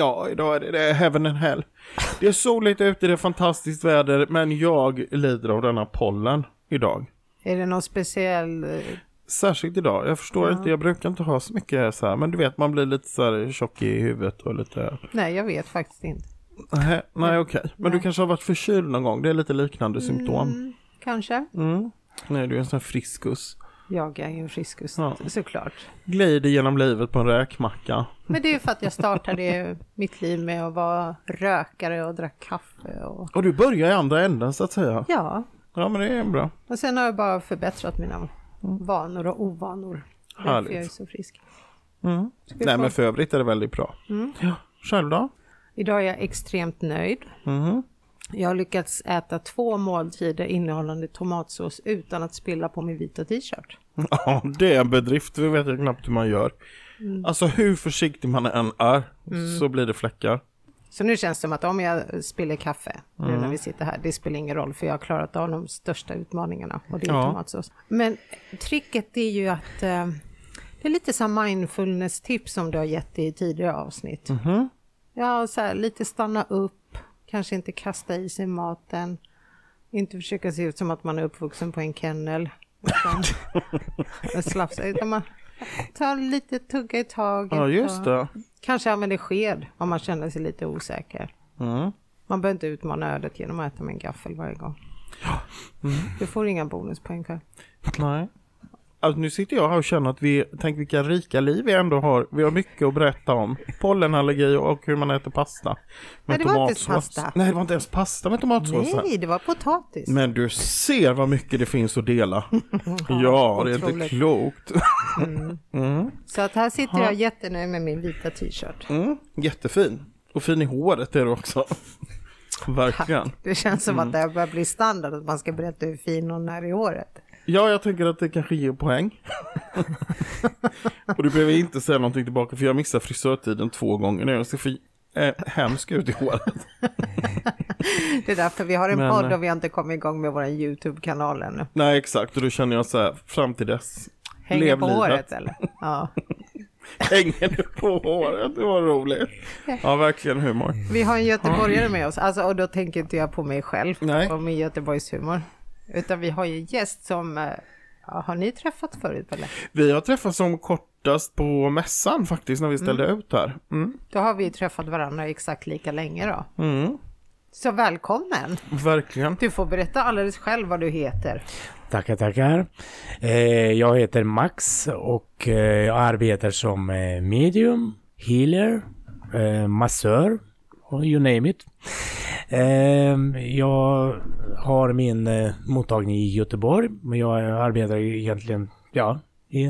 Ja, idag är det, det är heaven and hell. Det är soligt ute, det är fantastiskt väder, men jag lider av denna pollen idag. Är det någon speciell... eh, Särskilt idag. Jag förstår Ja. inte, jag brukar inte ha så mycket så här, men du vet man blir lite så här tjock i huvudet och lite... Nej, jag vet faktiskt inte. Nej, nej okej. Men du Nej. kanske har varit förkyld någon gång? Det är lite liknande symptom. Mm, kanske. Mm. Nej, du är en sån här friskus. Jag är ju en friskus, Ja. såklart. Glider genom livet på en räkmacka. Men det är ju för att jag startade mitt liv med att vara rökare och drack kaffe och... Och du börjar i andra änden så att säga. Ja, Ja, men det är bra. och sen har jag bara förbättrat mina vanor och ovanor. Därför Härligt. jag är så frisk. Mm. Nej, få- men för övrigt är det väldigt bra. Mm. Ja, själv då? Idag är jag extremt nöjd. Mhm. Jag har lyckats äta två måltider innehållande tomatsås utan att spilla på min vita t-shirt. Ja, det är en bedrift. Det vet jag knappt hur man gör. Mm. Alltså hur försiktig man än är så blir det fläckar. Så nu känns det som att om jag spiller kaffe nu Mm. när vi sitter här, det spelar ingen roll för jag har klarat av de största utmaningarna och det är Ja. tomatsås. Men tricket är ju att eh, det är lite här mindfulness-tips som du har gett i tidigare avsnitt. Mhm. Ja, så här, lite stanna upp, kanske inte kasta i sig maten, inte försöka se ut som att man är uppvuxen på en kennel. Utan slafsa, utan man tar lite tugga i taget. Ja, just det. Kanske använder sked om man känner sig lite osäker. Mm. Man behöver inte utmana ödet genom att äta med en gaffel varje gång. Du får inga bonuspoäng för. Nej. Alltså, nu sitter jag här och känner att vi, tänk vilka rika liv vi ändå har. Vi har mycket att berätta om. Pollenallergi och hur man äter pasta. Nej, det var inte ens pasta. Nej, det var inte ens pasta med tomatsås. Nej, det var potatis. Men du ser vad mycket det finns att dela. ja, det är inte klokt. Mm. Så att här sitter jag jättenöjd med min vita t-shirt. Mm. Jättefin. Och fin i håret är du också. Verkligen. Det känns som Mm. att det här börjar bli standard att man ska berätta hur fin hon är i håret. Ja, jag tänker att det kanske ger poäng. och du behöver inte säga någonting tillbaka för jag missar frisörtiden två gånger nu. Jag ser för eh, hemsk ut i håret. Det är därför vi har en Men- podd och vi har inte kommit igång med vår YouTube-kanal ännu. Nej, exakt. Och då känner jag så här, fram till dess. Hänger lev på livet. håret eller? Ja. Hänger du på håret? Det var roligt. Ja, verkligen humor. Vi har en göteborgare med oss, alltså, och då tänker inte jag på mig själv Nej. och min Göteborgshumor. Utan vi har ju gäst som, eh, har ni träffat förut eller? Vi har träffats som kortast på mässan faktiskt när vi ställde ut här. Mm. Då har vi ju träffat varandra exakt lika länge då. Mm. Så välkommen! Verkligen. Du får berätta alldeles själv vad du heter. Tackar, tackar. Eh, jag heter Max och eh, jag arbetar som medium, healer, massör you name it. Ehm, jag har min eh, mottagning i Göteborg men jag arbetar egentligen ja, i,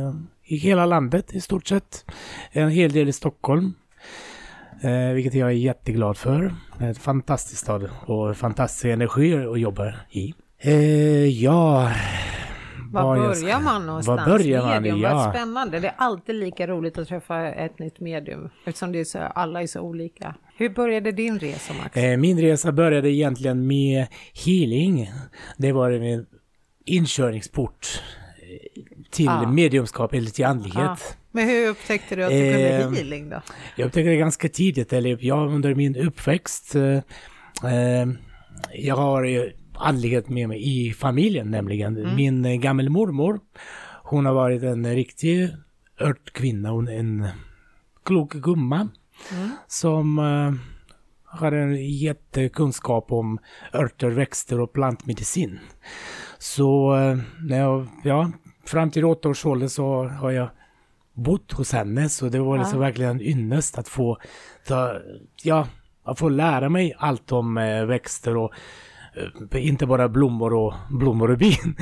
i hela landet i stort sett. En hel del i Stockholm. Eh, vilket jag är jätteglad för. Det är en fantastisk stad och fantastisk energi att jobba i. Eh, ja... Var vad jag börjar ska- man någonstans? Var börjar man? medium, vad Ja. spännande. Det är alltid lika roligt att träffa ett nytt medium. Eftersom det är så, alla är så olika. Hur började din resa Max? Eh, min resa började egentligen med healing. Det var min inkörningsport eh, till Ah. mediumskap eller till andlighet. Ja. Men hur upptäckte du att du kunde Eh, healing då? Jag upptäckte det ganska tidigt, eller jag under min uppväxt. Eh, eh, jag har andlighet med mig i familjen nämligen. Min eh, gammelmormor, hon har varit en riktig örtkvinna, hon är en klok gumma. Som eh, har en jättekunskap om örter, växter och plantmedicin. Så eh, när jag, ja, fram till åtta års ålder så har jag bott hos henne så det var liksom Ja. verkligen ynnest att få ta, ja, att få lära mig allt om växter och inte bara blommor och blommor och bin.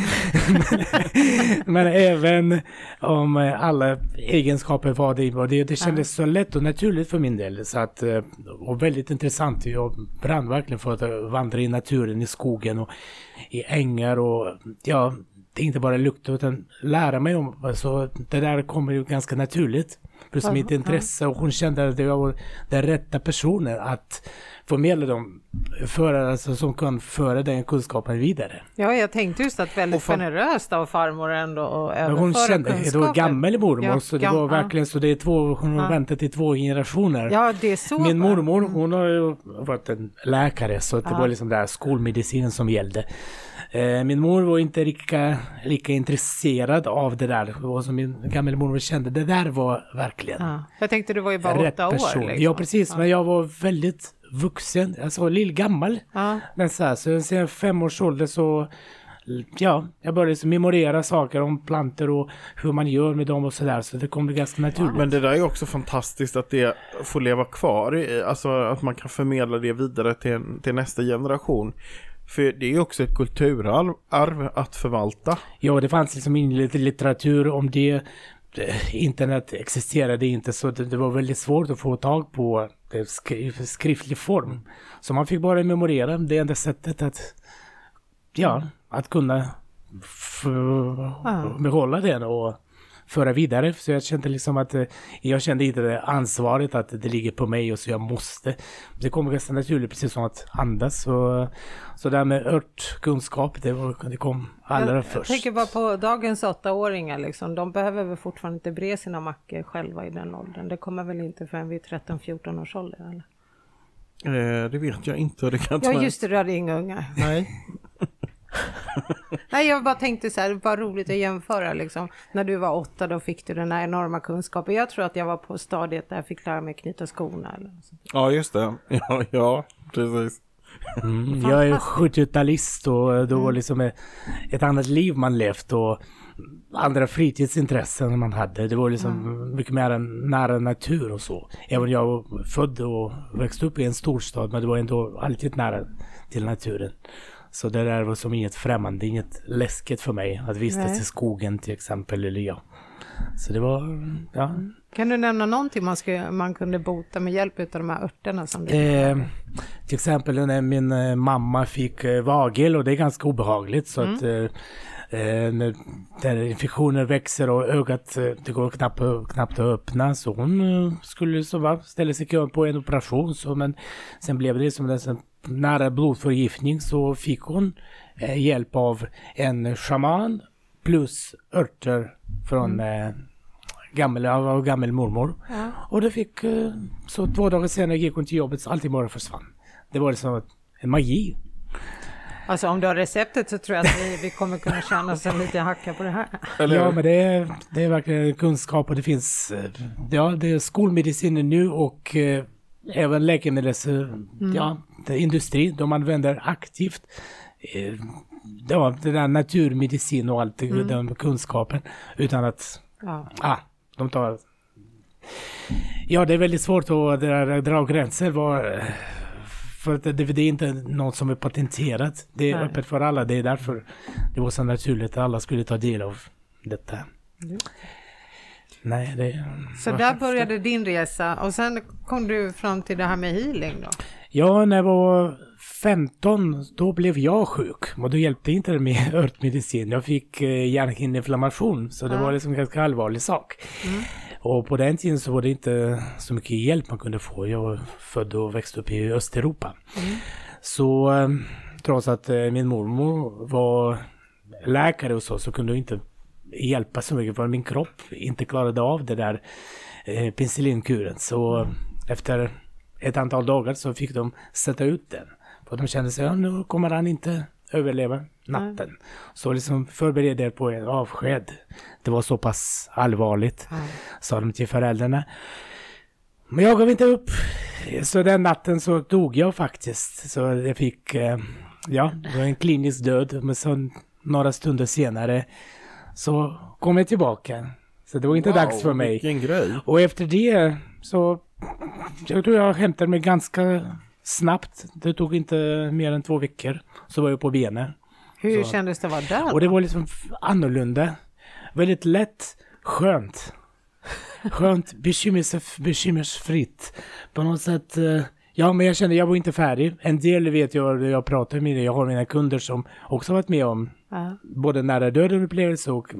Men även om eh, alla egenskaper vad det var. Det, det kändes så lätt och naturligt för min del. Så att, eh, och väldigt intressant. Jag brann verkligen för att eh, vandra i naturen, i skogen och i ängar och ja, inte bara lukta utan lära mig om. Så det där kommer ju ganska naturligt. Plus Ja, mitt intresse och hon kände att jag var den rätta personen att förmedla dem, föra, alltså, som kan föra den kunskapen vidare. Ja, jag tänkte just att väldigt Och fan- generöst av farmor ändå Men överföra hon kände, det var gammal mormor Ja, så det gam- var verkligen så det är två, hon har Ja. väntat i två generationer. Ja, det är så. Min mormor, hon har ju varit en läkare så det var liksom där skolmedicinen som gällde. Eh, Min mor var inte lika, lika intresserad av det där. Det var som min gamla mormor kände, det där var verkligen Ja. Jag tänkte du var ju bara åtta år. Liksom. Ja precis, Ja. men jag var väldigt vuxen, alltså lillgammal. Ja. Men så här, så sen fem års ålder så Ja, jag började liksom memorera saker om plantor och hur man gör med dem och sådär. Så det kom bli ganska naturligt. Men det där är också fantastiskt att det får leva kvar. Alltså att man kan förmedla det vidare till, till nästa generation. För det är ju också ett kulturarv arv att förvalta. Ja, det fanns liksom ingen lit- litteratur om det. Eh, Internet existerade inte så det, det var väldigt svårt att få tag på det skri skriftlig form. Så man fick bara memorera det enda sättet att, ja, att kunna behålla den och föra vidare. Så jag kände liksom att eh, jag kände inte det ansvaret att det ligger på mig och så jag måste. Det kommer ganska naturligt precis som att andas. Så, så det här med örtkunskap, det, var, det kom allra jag, jag först. tänker bara på dagens åttaåringar liksom. De behöver väl fortfarande inte bre sina mackor själva i den åldern. Det kommer väl inte förrän vid 13-14 års ålder eller? Eh, det vet jag inte. Det kan jag Ja just det, du hade inga ungar. Nej. Nej jag bara tänkte så här, det var roligt att jämföra liksom. När du var åtta då fick du den här enorma kunskapen. Jag tror att jag var på stadiet där jag fick lära mig knyta skorna. Eller. Ja, just det. Ja, ja precis. Mm, jag är 70-talist och då var liksom ett, ett annat liv man levt och andra fritidsintressen man hade. Det var liksom mycket mer nära natur och så. Även jag var född och växte upp i en storstad men det var ändå alltid nära till naturen. Så det där var som inget främmande, inget läskigt för mig att vistas Nej. i skogen till exempel. Eller ja. Så det var, ja. Kan du nämna någonting man, ska, man kunde bota med hjälp av de här örterna som du Eh, till exempel när min eh, mamma fick eh, vagel och det är ganska obehagligt så att eh, eh, när, när infektioner växer och ögat det går knappt, knappt att öppna så hon skulle så va, ställa sig i på en operation så men sen blev det som en sån nära blodförgiftning så fick hon eh, hjälp av en shaman plus örter från eh, gammel, av gammel mormor. Ja. Och det fick, eh, så två dagar senare gick hon till jobbet så allting bara försvann. Det var liksom en magi. Alltså om du har receptet så tror jag att vi, vi kommer kunna tjäna oss en liten hacka på det här. Eller Ja men det är, det är verkligen kunskap och det finns, eh, ja det är skolmedicinen nu och eh, även läkemedels, eh, ja, det är industri, de använder aktivt eh, ja, det där naturmedicin och allt, det den kunskapen utan att Ja. Ah, de tar... Ja, det är väldigt svårt att dra, dra gränser. Var, för att det, det är inte något som är patenterat. Det är Nej. öppet för alla. Det är därför det var så naturligt att alla skulle ta del av detta. Mm. Nej, det... Så där började din resa och sen kom du fram till det här med healing då? Ja, när jag var 15 då blev jag sjuk. Och då hjälpte inte det med örtmedicin. Jag fick eh, hjärnhinneinflammation så det Ja. var liksom en ganska allvarlig sak. Mm. Och på den tiden så var det inte så mycket hjälp man kunde få. Jag var född och växte upp i Östeuropa. Mm. Så eh, trots att eh, min mormor var läkare och så, så kunde hon inte hjälpa så mycket för min kropp inte klarade av det där eh, penicillinkuren. Så efter ett antal dagar så fick de sätta ut den. För de kände sig, ja, nu kommer han inte överleva natten. Så liksom förberedde er på en avsked. Det var så pass allvarligt, Ja. sa de till föräldrarna. Men jag gav inte upp. Så den natten så dog jag faktiskt. Så jag fick, eh, ja, det var en klinisk död. Men så några stunder senare så kom jag tillbaka. Så det var inte dags för mig. Och efter det så, jag tror jag hämtade mig ganska snabbt. Det tog inte mer än två veckor. Så var jag på benen. Hur Så- kändes det att vara där? Och det var liksom annorlunda. Väldigt lätt, skönt. Skönt, bekymmersfritt. På något sätt. eh, Ja, men jag kände jag var inte färdig. En del vet jag, jag pratar med, jag har mina kunder som också varit med om Ja. både nära döden upplevelse och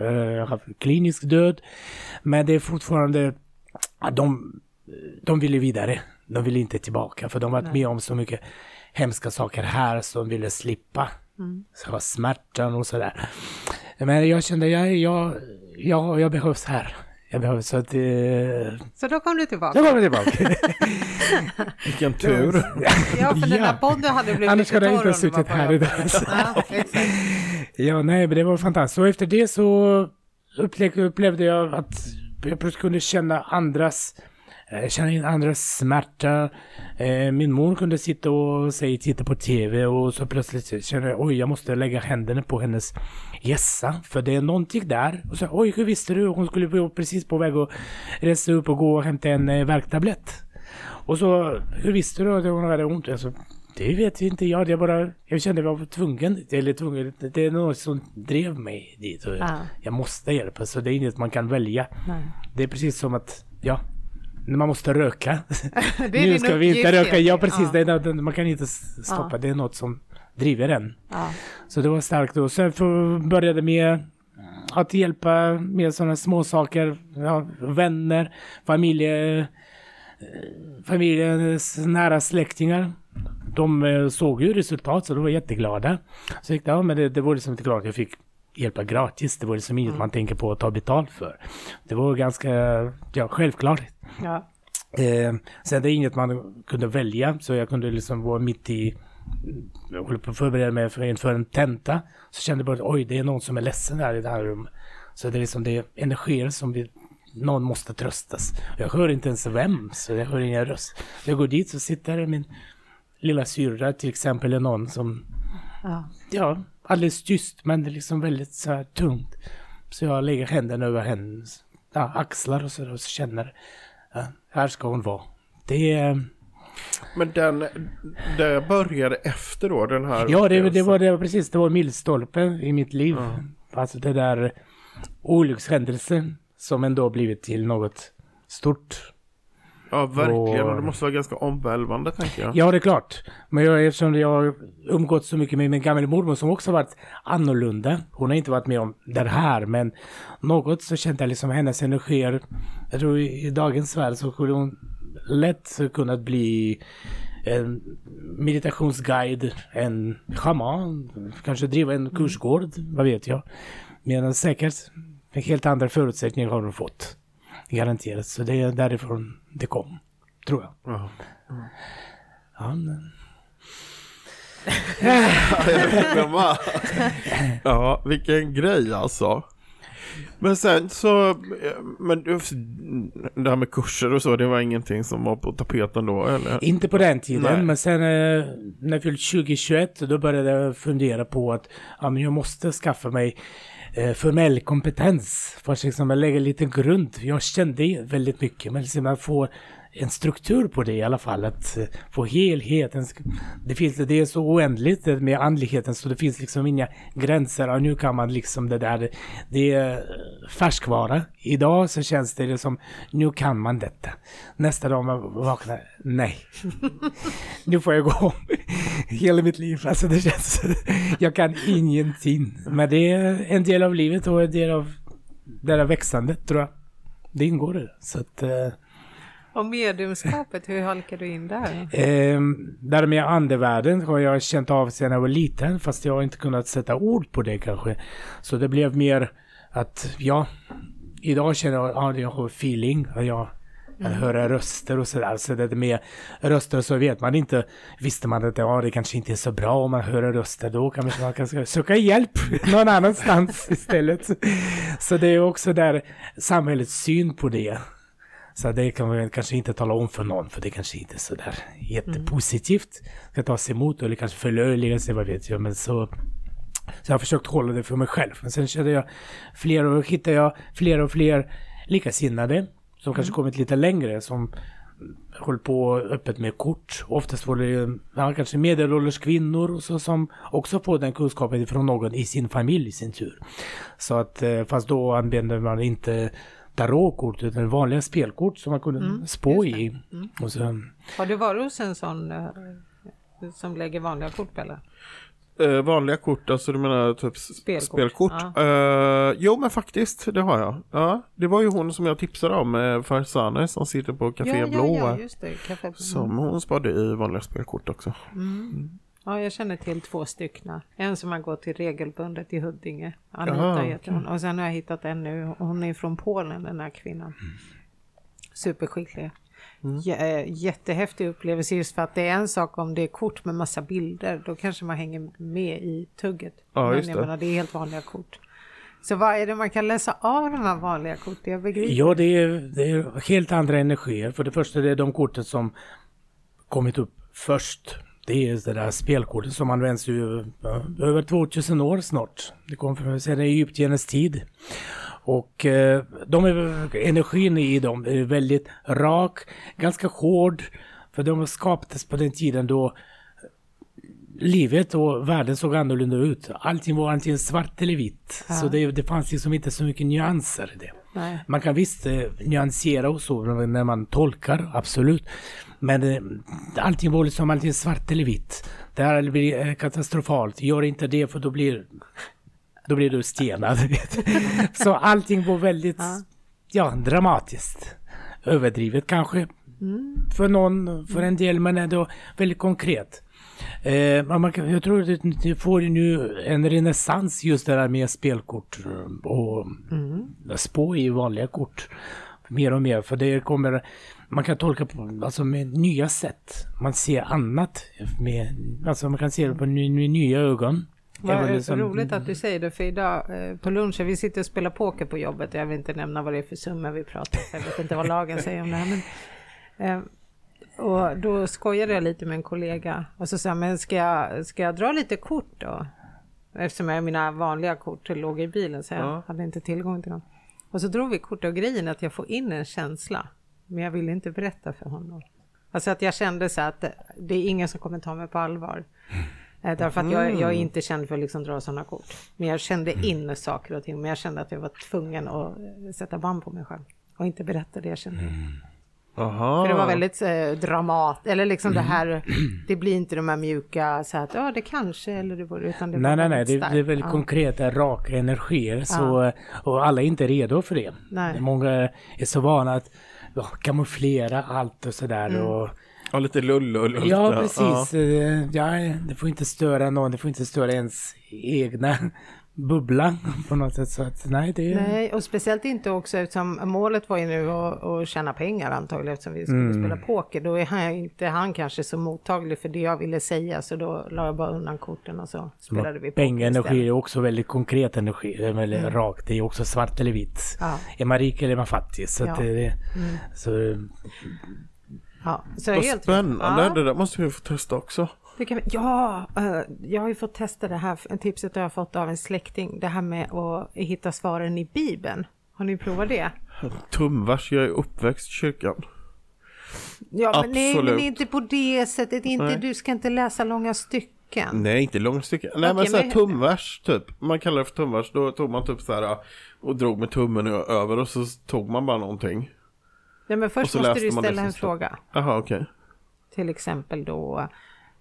uh, klinisk död. Men det är fortfarande, de, de ville vidare. De ville inte tillbaka för de har varit med om så mycket hemska saker här som de ville slippa. Mm. Så smärtan och sådär. Men jag kände, jag, jag, jag, jag behövs här. Jag behövs så att... Eh... Så då kom du tillbaka? Då kom jag tillbaka. Vilken tur. ja, för den där podden hade blivit Annars hade jag inte suttit här idag. ja, ja, nej, men det var fantastiskt. Och efter det så upplevde jag att jag kunde känna andras jag eh, känner in andras smärta. Eh, min mor kunde sitta och säga titta på tv och så plötsligt känner jag oj jag måste lägga händerna på hennes gässa för det är någonting där. Och så oj hur visste du? Hon skulle vara precis på väg att resa upp och gå och hämta en eh, värktablett. Och så hur visste du att hon hade ont? Alltså, det vet inte jag. Jag bara, jag kände att jag var tvungen. Eller tvungen. Det är något som drev mig dit. Och ah. Jag måste hjälpa. Så det är inget man kan välja. Nej. Det är precis som att, ja, man måste röka. nu ska vi inte röka. Ja, precis. Ja. Det man kan inte stoppa. Ja. Det är något som driver en. Ja. Så det var starkt då. Sen började med att hjälpa med sådana små saker. Ja, vänner, familje, familjens nära släktingar. De eh, såg ju resultat så de var jätteglada. Så jag ja men det, det var liksom inte klart att jag fick hjälpa gratis. Det var liksom inget mm. man tänker på att ta betalt för. Det var ganska ja, självklart. Ja. Eh, sen det är inget man kunde välja så jag kunde liksom vara mitt i jag håller på att förbereda mig för, inför en tenta. Så kände jag bara oj det är någon som är ledsen här i det här rummet. Så det är liksom det är energier som vi, någon måste tröstas. Jag hör inte ens vem så jag hör ingen röst. Jag går dit så sitter min lilla syrra till exempel eller någon som ja. ja, alldeles tyst men det är liksom väldigt så här tungt. Så jag lägger händerna över hennes ja, axlar och så, och så känner här ska hon vara. Det är... Men den, det började efter då den här? Ja, det, det var det precis. Det var milstolpen i mitt liv. Mm. Alltså det där olyckshändelsen som ändå blivit till något stort. Ja, verkligen. Och... Det måste vara ganska omvälvande, tänker jag. Ja, det är klart. Men jag, eftersom jag har umgått så mycket med min gamla mormor som också varit annorlunda. Hon har inte varit med om det här, men något så kände jag liksom hennes energier. Jag tror i, dagens värld så skulle hon lätt kunnat bli en meditationsguide, en schaman, kanske driva en kursgård, vad vet jag. Men säkert helt andra förutsättningar har hon fått. Garanterat. Så det är därifrån det kom. Tror jag. Ja. Ja, men... ja, vilken grej alltså. Men sen så, men det här med kurser och så, det var ingenting som var på tapeten då eller? Inte på den tiden, Nej. men sen eh, när jag fyllde 2021 då började jag fundera på att ja, men jag måste skaffa mig eh, Eh, formell kompetens för att liksom lägga lite grund. Jag kände väldigt mycket, men liksom att får en struktur på det i alla fall. Att eh, få helheten. Det, finns, det är så oändligt med andligheten så det finns liksom inga gränser. Och nu kan man liksom det där. Det är eh, färskvara. Idag så känns det som nu kan man detta. Nästa dag man vaknar. Nej. nu får jag gå om hela mitt liv. Alltså det känns. jag kan ingenting. Men det är en del av livet och en del av det där växandet tror jag. Det ingår i det. Så att eh, och mediumskapet, hur halkar du in där? Eh, där med andevärlden har jag känt av sedan jag var liten, fast jag har inte kunnat sätta ord på det kanske. Så det blev mer att, ja, idag känner jag att jag har feeling, jag Mm. höra röster och sådär. Så det med röster så vet man inte. Visste man att ja, det kanske inte är så bra om man hör röster. Då kan man kanske söka hjälp någon annanstans istället. Så det är också där samhällets syn på det. Så det kan man kanske inte tala om för någon för det kanske inte är sådär jättepositivt. Ska tas emot eller kanske förlöjliga sig, vad vet jag. Men så, så jag har försökt hålla det för mig själv. Men sen kände jag fler och hittade jag fler och fler likasinnade som kanske mm. kommit lite längre som håller på öppet med kort. Oftast var det ja, kanske medelålders kvinnor och så, som också får den kunskapen från någon i sin familj i sin tur. Så att eh, fast då använder man inte tarotkort utan vanliga spelkort som man kunde mm, spå i. Mm. Och så, Har du varit hos en sån uh, som lägger vanliga kort eller? Eh, vanliga kort, alltså du menar typ Spelkort, spelkort? Eh, jo men faktiskt, det har jag. Ja, det var ju hon som jag tipsade om, eh, Farzaneh som sitter på Café ja, Blå. Ja, ja, just det. Café Blå. Som hon sparade i vanliga spelkort också. Mm. Ja, jag känner till två stycken. En som har gått till regelbundet i Huddinge. Anita Jaha, heter hon. Och sen har jag hittat en nu. Hon är från Polen den här kvinnan. Superskicklig. J- eh, jättehäftig upplevelse just för att det är en sak om det är kort med massa bilder. Då kanske man hänger med i tugget. Ja, Men jag det. menar, det är helt vanliga kort. Så vad är det man kan läsa av de här vanliga korten? Jag begriper. Ja, det är, det är helt andra energier. För det första det är de korten som kommit upp först. Det är det där spelkortet som används ju över 2000 år snart. Det kom sedan Egyptiernas tid. Och eh, de är, energin i dem är väldigt rak, ganska hård. För de skapades på den tiden då livet och världen såg annorlunda ut. Allting var antingen svart eller vitt. Ja. Så det, det fanns liksom inte så mycket nyanser i det. Nej. Man kan visst eh, nyansera och så när man tolkar, absolut. Men eh, allting var liksom antingen svart eller vitt. Det här blir eh, katastrofalt. Gör inte det för då blir, då blir du stenad. så allting var väldigt, Ja. ja, dramatiskt. Överdrivet kanske. Mm. För någon, för en del, men ändå väldigt konkret. Eh, man, jag tror att det får nu en renässans just det där med spelkort eh, och Mm. spå i vanliga kort. Mer och mer, för det kommer, man kan tolka på, alltså med nya sätt. Man ser annat med, alltså man kan se det på ny, med nya ögon. Vad liksom- roligt att du säger det, för idag eh, på lunchen, vi sitter och spelar poker på jobbet, jag vill inte nämna vad det är för summor vi pratar om, jag vet inte vad lagen säger om det här. Men, eh, och då skojade jag lite med en kollega och så sa jag, men ska jag, ska jag dra lite kort då? Eftersom jag, mina vanliga kort låg i bilen så jag Ja. hade inte tillgång till dem. Och så drog vi kort och grejen att jag får in en känsla, men jag ville inte berätta för honom. Alltså att jag kände så att det, är ingen som kommer ta mig på allvar. Eh, Därför att jag, jag är inte känd för att liksom dra sådana kort. Men jag kände in saker och ting. Men jag kände att jag var tvungen att eh, sätta band på mig själv. Och inte berätta det jag kände. Aha. För det var väldigt eh, dramat. Eller liksom det här. Det blir inte de här mjuka så att ja det kanske eller det vore. Utan det Nej, nej, nej. Det, det är väldigt Ja. konkreta, raka energier. Så, Och alla är inte redo för det. Nej. Många är så vana att ja, kamouflera allt och sådär. Mm. Och, Ja, lite lullull. och ja, lite- precis. Eh, Ja, det får inte störa någon. Det får inte störa ens egna bubbla på något sätt. Så att, nej, det. Nej, och speciellt inte också eftersom målet var ju nu att, att tjäna pengar antagligen eftersom vi skulle Mm. spela poker. Då är han, inte han kanske så mottaglig för det jag ville säga så då la jag bara undan korten och så spelade vi poker Pengaenergi istället. är också väldigt konkret energi. Det är väldigt rakt. Det är också svart eller vitt. Ja. Är man rik eller är man fattig? Så, att Ja. det, så Ja, så Vad helt spännande, Ja, det där måste vi få testa också. Kan ja eh, jag har ju fått testa det här, tipset har jag fått av en släkting, det här med att hitta svaren i Bibeln. Har ni provat det? Tumvars, jag är uppväxt i kyrkan. Ja, men nej, men inte på det sättet, inte, Nej. du ska inte läsa långa stycken. Nej, inte långa stycken. Nej, men Okej, såhär men- tumvers typ. Man kallar det för tumvers. Då tog man typ såhär och drog med tummen över och så tog man bara någonting. Nej, men först så måste du ställa en fråga. Jaha, okej. Till exempel då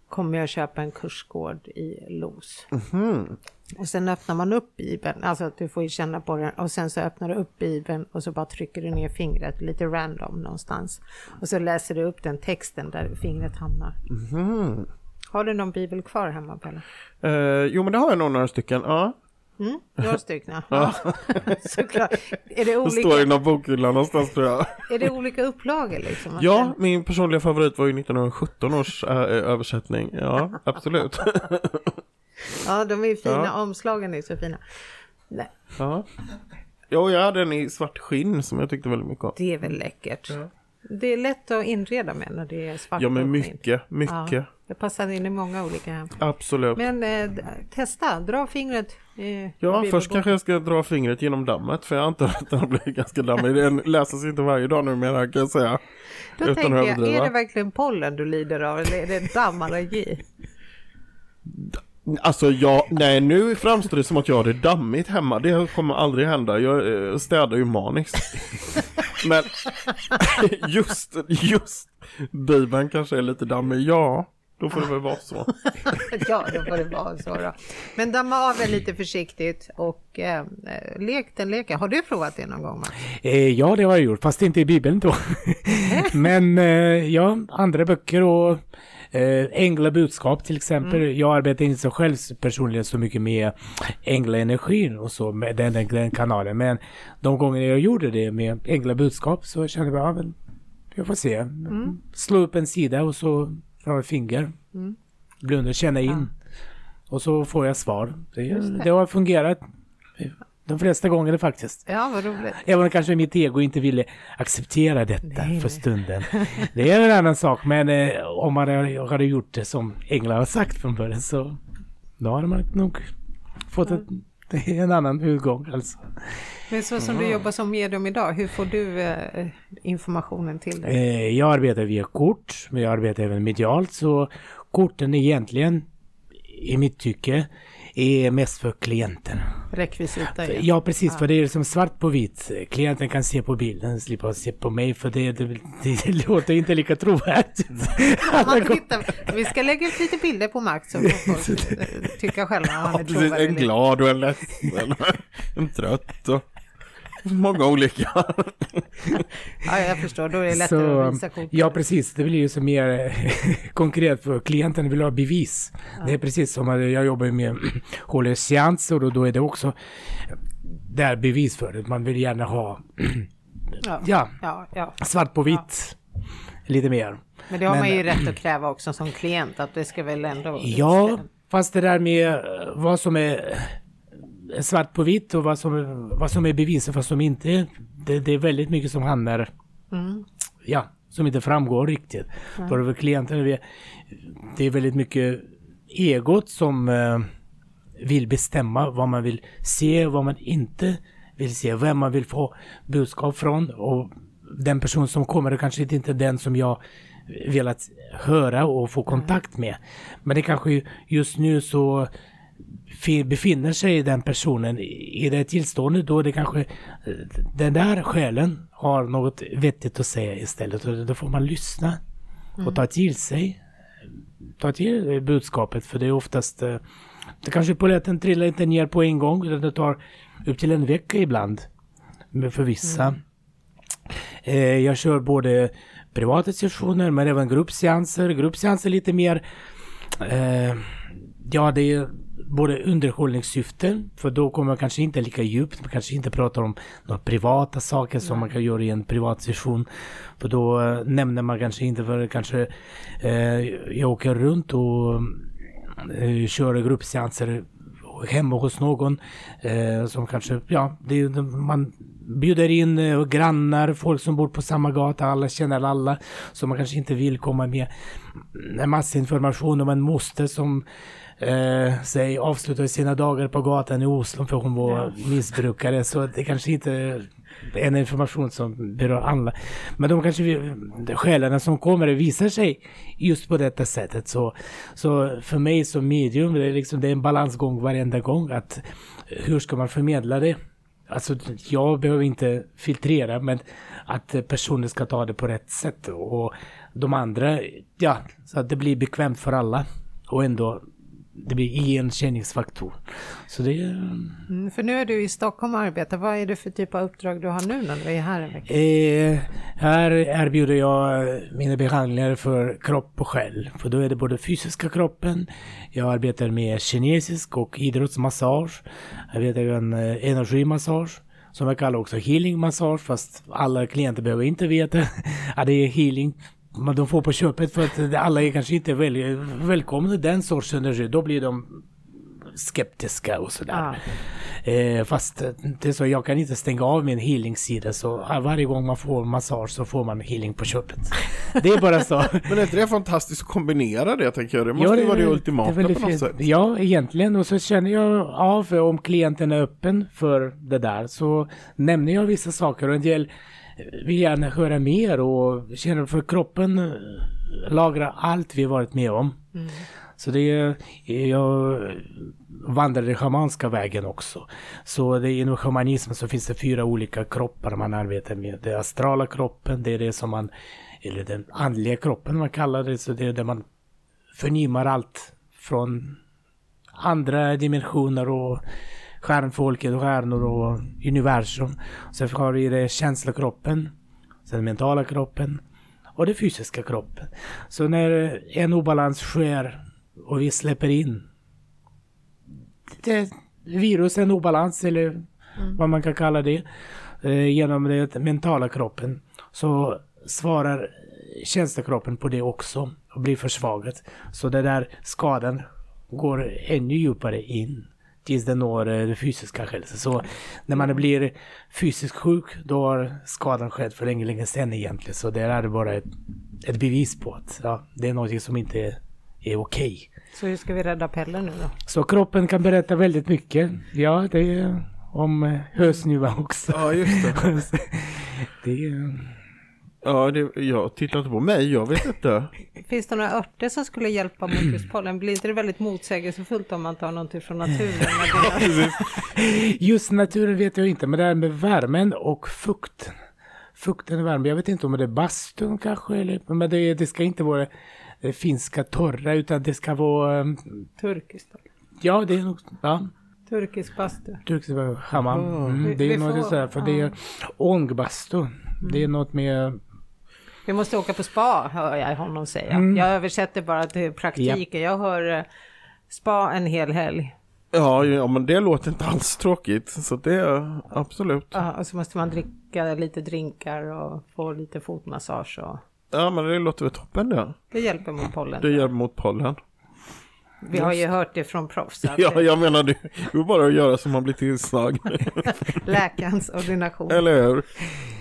kommer jag köpa en kursgård i Los. Mhm. Och sen öppnar man upp Bibeln, alltså att du får ju känna på den och sen så öppnar du upp Bibeln och så bara trycker du ner fingret lite random någonstans. Och så läser du upp den texten där fingret hamnar. Mhm. Har du någon bibel kvar hemma Pelle? Eh, jo, men det har jag nog några stycken. Ja. Mm, stycken. Ja. Såklart. Är det, Det står i olika, någon bokhylla någonstans tror jag. är det olika upplagor liksom? Ja, min personliga favorit var ju 1917 års eh, översättning. Ja, absolut. Ja, de är ju fina, Ja. omslagen är så fina. Nej, ja. Jo, jag hade en i svart skinn som jag tyckte väldigt mycket om. det är väl läckert. Det är lätt att inreda med när det är svart Ja, men mycket, mycket. Ja, det passar in i många olika. Absolut. Men eh, testa, dra fingret. Eh, Ja, först kanske jag ska dra fingret genom dammet för jag antar att den har blivit ganska dammig. Den läses inte varje dag numera kan jag säga. Då utan tänker jag, är det verkligen pollen du lider av eller är det dammallergi? Alltså jag, nej nu framstår det som att jag har det dammigt hemma. Det kommer aldrig hända. Jag eh, städar ju maniskt. Men just, just Bibeln kanske är lite dammig, ja. Då får det väl vara så. ja, då får det vara så då. Men damma av den lite försiktigt och eh, lek den leken. Har du provat det någon gång Max? Eh, ja, det har jag gjort, fast inte i Bibeln då. Men eh, ja, andra böcker och eh, Änglabudskap till exempel. Mm. Jag arbetar inte så själv personligen så mycket med Änglaanergin och så med den, den, den kanalen. Men de gånger jag gjorde det med Änglabudskap så kände jag, ja men jag får se. Mm. Slå upp en sida och så fram ett finger. Mm. Blunda, känna in. Och så får jag svar. Det, det. det har fungerat de flesta gånger faktiskt. Ja, vad roligt. Även om kanske mitt ego inte ville acceptera detta Nej, för nej. stunden. Det är en annan sak, men eh, om man hade, gjort det som England har sagt från början så då hade man nog fått ett, är en annan utgång alltså. Men så som du jobbar som medium idag, hur får du eh, informationen till dig? Eh, jag arbetar via kort, men jag arbetar även medialt så korten egentligen i mitt tycke är mest för klienten. Rekvisita ju. Ja precis, för det är som svart på vitt. Klienten kan se på bilden, slippa se på mig för det, det, det, det låter inte lika trovärdigt. Vi ska lägga ut lite bilder på Max så får folk eh, tycka själva om han är Precis, en glad och en ledsen. En trött och många olika. Ja, jag förstår. Då är det lättare Så, att visa kort. ja precis, det blir ju så mer eh, konkret för klienten vill ha bevis. Det är precis som att jag jobbar med håller seanser och då är det också där bevis för det. Man vill gärna ha Ja. ja, Ja, ja. svart på vitt lite mer. Men det har Men- man ju rätt att kräva också som klient att det ska väl ändå... Ja, fast det där med eh, vad som är svart på vitt och vad som, är- vad som är bevis och vad som inte. Det, det är väldigt mycket som hamnar, Mm. ja, som inte framgår riktigt. För klienten, det är- väldigt mycket egot som eh, vill bestämma vad man vill se och vad man inte vill se. Vem man vill få budskap från och den person som kommer är kanske inte den som jag velat höra och få kontakt med. Men det kanske ju- just nu så befinner sig den personen i det tillståndet då det kanske eh, den där själen har något vettigt att säga istället och då får man lyssna och ta till sig ta till budskapet för det är oftast eh, det kanske polletten trillar inte ner på en gång utan det tar upp till en vecka ibland för vissa. Eh, jag kör både privata sessioner men även gruppseanser. Gruppseanser lite mer Ja det är både underhållningssyften för då kommer man kanske inte lika djupt. Man kanske inte pratar om några privata saker som man kan göra i en privat session. För då eh, nämner man kanske inte för kanske eh, jag åker runt och eh, kör gruppseanser hemma hos någon eh, som kanske, ja, det, man bjuder in eh, grannar, folk som bor på samma gata, alla känner alla. Så man kanske inte vill komma med en massa information om en moster som eh, säg, avslutade sina dagar på gatan i Oslo för hon var missbrukare. Så det kanske inte är en information som berör alla. Men de kanske, själarna som kommer visar sig just på detta sättet. Så, så för mig som medium, det är, liksom, det är en balansgång varenda gång. att Hur ska man förmedla det? Alltså jag behöver inte filtrera men att personen ska ta det på rätt sätt. Och de andra, ja, så att det blir bekvämt för alla. Och ändå, det blir igenkänningsfaktor. Så det. Mm, för nu är du i Stockholm och arbetar. Vad är det för typ av uppdrag du har nu när du är här en vecka? Eh, här erbjuder jag mina behandlingar för kropp och själ. För då är det både fysiska kroppen, jag arbetar med kinesisk och idrottsmassage. Jag vet även eh, energimassage. Som jag kallar också healingmassage fast alla klienter behöver inte veta att det är healing. Men de får på köpet för att alla är kanske inte väl, välkomna den sorts energi. Då blir de skeptiska och sådär. Ah. Eh, fast eh, det är så, jag kan inte stänga av min healing-sida så eh, varje gång man får massage så får man healing på köpet. Det är bara så. Men är inte det fantastiskt att kombinera det tänker jag? Det måste Ja, ju vara det ultimata väldigt på något fint. sätt. Ja, egentligen. Och så känner jag av om klienten är öppen för det där så nämner jag vissa saker och en del vill gärna höra mer och känner för kroppen eh, lagrar allt vi varit med om. Så det är, jag vandrar den schamanska vägen också. Så det, inom shamanismen så finns det fyra olika kroppar man arbetar med. Det astrala kroppen, det är det som man, eller den andliga kroppen man kallar det, så det är det man förnimmar allt från andra dimensioner och stjärnfolket och stjärnor och universum. Sen har vi det känslokroppen, sen mentala kroppen och den fysiska kroppen. Så när en obalans sker och vi släpper in det, virus, en obalans eller mm. vad man kan kalla det, eh, genom den mentala kroppen så svarar känslokroppen på det också och blir försvagat. Så det där skadan går ännu djupare in tills den når eh, det fysiska hälsan. Så när man blir fysiskt sjuk då har skadan skett för länge, länge sedan egentligen. Så det är bara ett, ett bevis på att ja, det är något som inte är, okej. Okay. Så hur ska vi rädda Pelle nu då? Så kroppen kan berätta väldigt mycket. Ja, det är om hösnuva också. Ja, just det. det är... Ja, det, jag tittar inte på mig, jag vet inte. Finns det några örter som skulle hjälpa mot just pollen? Blir inte det väldigt motsägelsefullt om man tar någonting från naturen? just naturen vet jag inte, men det här med värmen och fukt. Fukten och värmen, jag vet inte om det är bastun kanske, eller, men det, det ska inte vara det finska torra, utan det ska vara... Um, Turkiskt? Ja, det är nog... Ja. Turkisk bastu. Turkisk hammam. Mm, det är något sådär, för det är ångbastu. Mm. Det är något med vi måste åka på spa, hör jag honom säga. Mm. Jag översätter bara till praktiken. Ja. Jag hör eh, spa en hel helg. Ja, ja, men det låter inte alls tråkigt. Så det är absolut. Ja, och så måste man dricka lite drinkar och få lite fotmassage. Och... Ja, men det låter väl toppen det. Det hjälper mot pollen. Det hjälper mot pollen. Vi har ju hört det från proffs. Ja, jag menar det är bara att göra som man blir tillsagd. Läkarens ordination. Eller hur?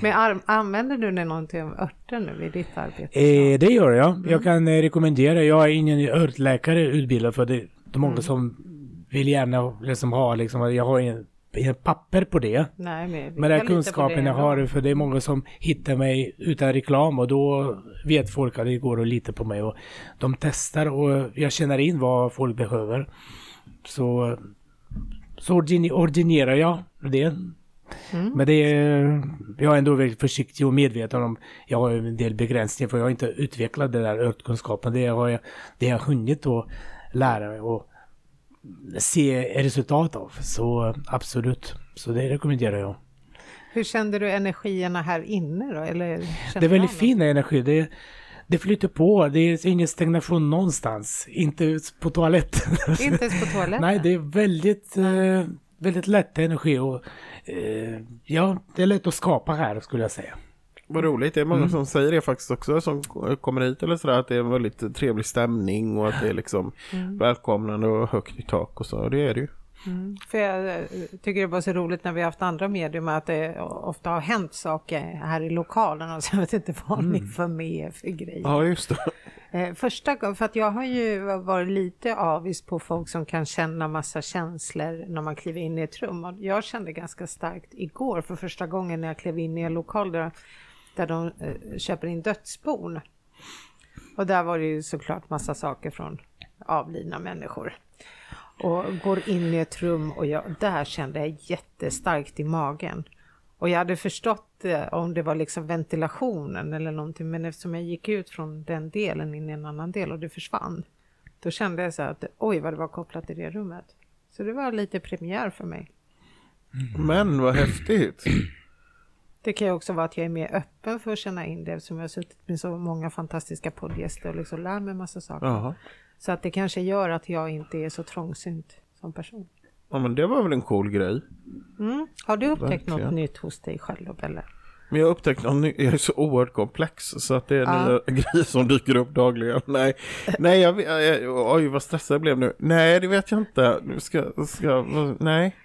Men använder du någonting av örter nu i ditt arbete? Eh, det gör jag. Mm. Jag kan eh, rekommendera. Jag är ingen örtläkare utbildad för det. Det är många mm. som vill gärna liksom ha liksom, jag har en papper på det. Nej, men men den kunskapen jag har, för det är många som hittar mig utan reklam och då vet folk att det går att lita på mig. Och de testar och jag känner in vad folk behöver. Så, så ordinerar jag det. Mm. Men det är, jag är ändå väldigt försiktig och medveten om, jag har en del begränsningar för jag har inte utvecklat den där örtkunskapen. Det har jag, det har jag hunnit att lära mig. Och, se resultat av. Så absolut, så det rekommenderar jag. Hur kände du energierna här inne då? Eller det är väldigt fin energi. Det, det flyter på, det är ingen stagnation någonstans. Inte på toaletten. Inte ens på toaletten? Nej, det är väldigt, eh, väldigt lätt energi och eh, ja, det är lätt att skapa här skulle jag säga. Vad roligt, det är många mm. som säger det faktiskt också som kommer hit eller sådär att det är en väldigt trevlig stämning och att det är liksom mm. välkomnande och högt i tak och så, och det är det ju. Mm. För jag eh, tycker det var så roligt när vi har haft andra medium att det ofta har hänt saker här i lokalen och så jag vet inte vad mm. ni får med för grejer. Ja, just det. Eh, första gången, för att jag har ju varit lite avis på folk som kan känna massa känslor när man kliver in i ett rum och jag kände ganska starkt igår för första gången när jag klev in i en lokal där där de eh, köper in dödsbon. Och där var det ju såklart massa saker från avlidna människor. Och går in i ett rum och jag, där kände jag jättestarkt i magen. Och jag hade förstått eh, om det var liksom ventilationen eller någonting men eftersom jag gick ut från den delen in i en annan del och det försvann. Då kände jag så att oj vad det var kopplat till det rummet. Så det var lite premiär för mig. Men vad häftigt. Det kan ju också vara att jag är mer öppen för att känna in det eftersom jag har suttit med så många fantastiska poddgäster och liksom lär mig massa saker. Aha. Så att det kanske gör att jag inte är så trångsynt som person. Ja men det var väl en cool grej. Mm. Har du upptäckt Verkligen. något nytt hos dig själv eller? Men jag har upptäckt något nytt, jag är så oerhört komplex så att det är ja. nya grejer som dyker upp dagligen. Nej, nej jag, jag, oj vad stressad jag blev nu. Nej det vet jag inte. Nu ska, ska, nej.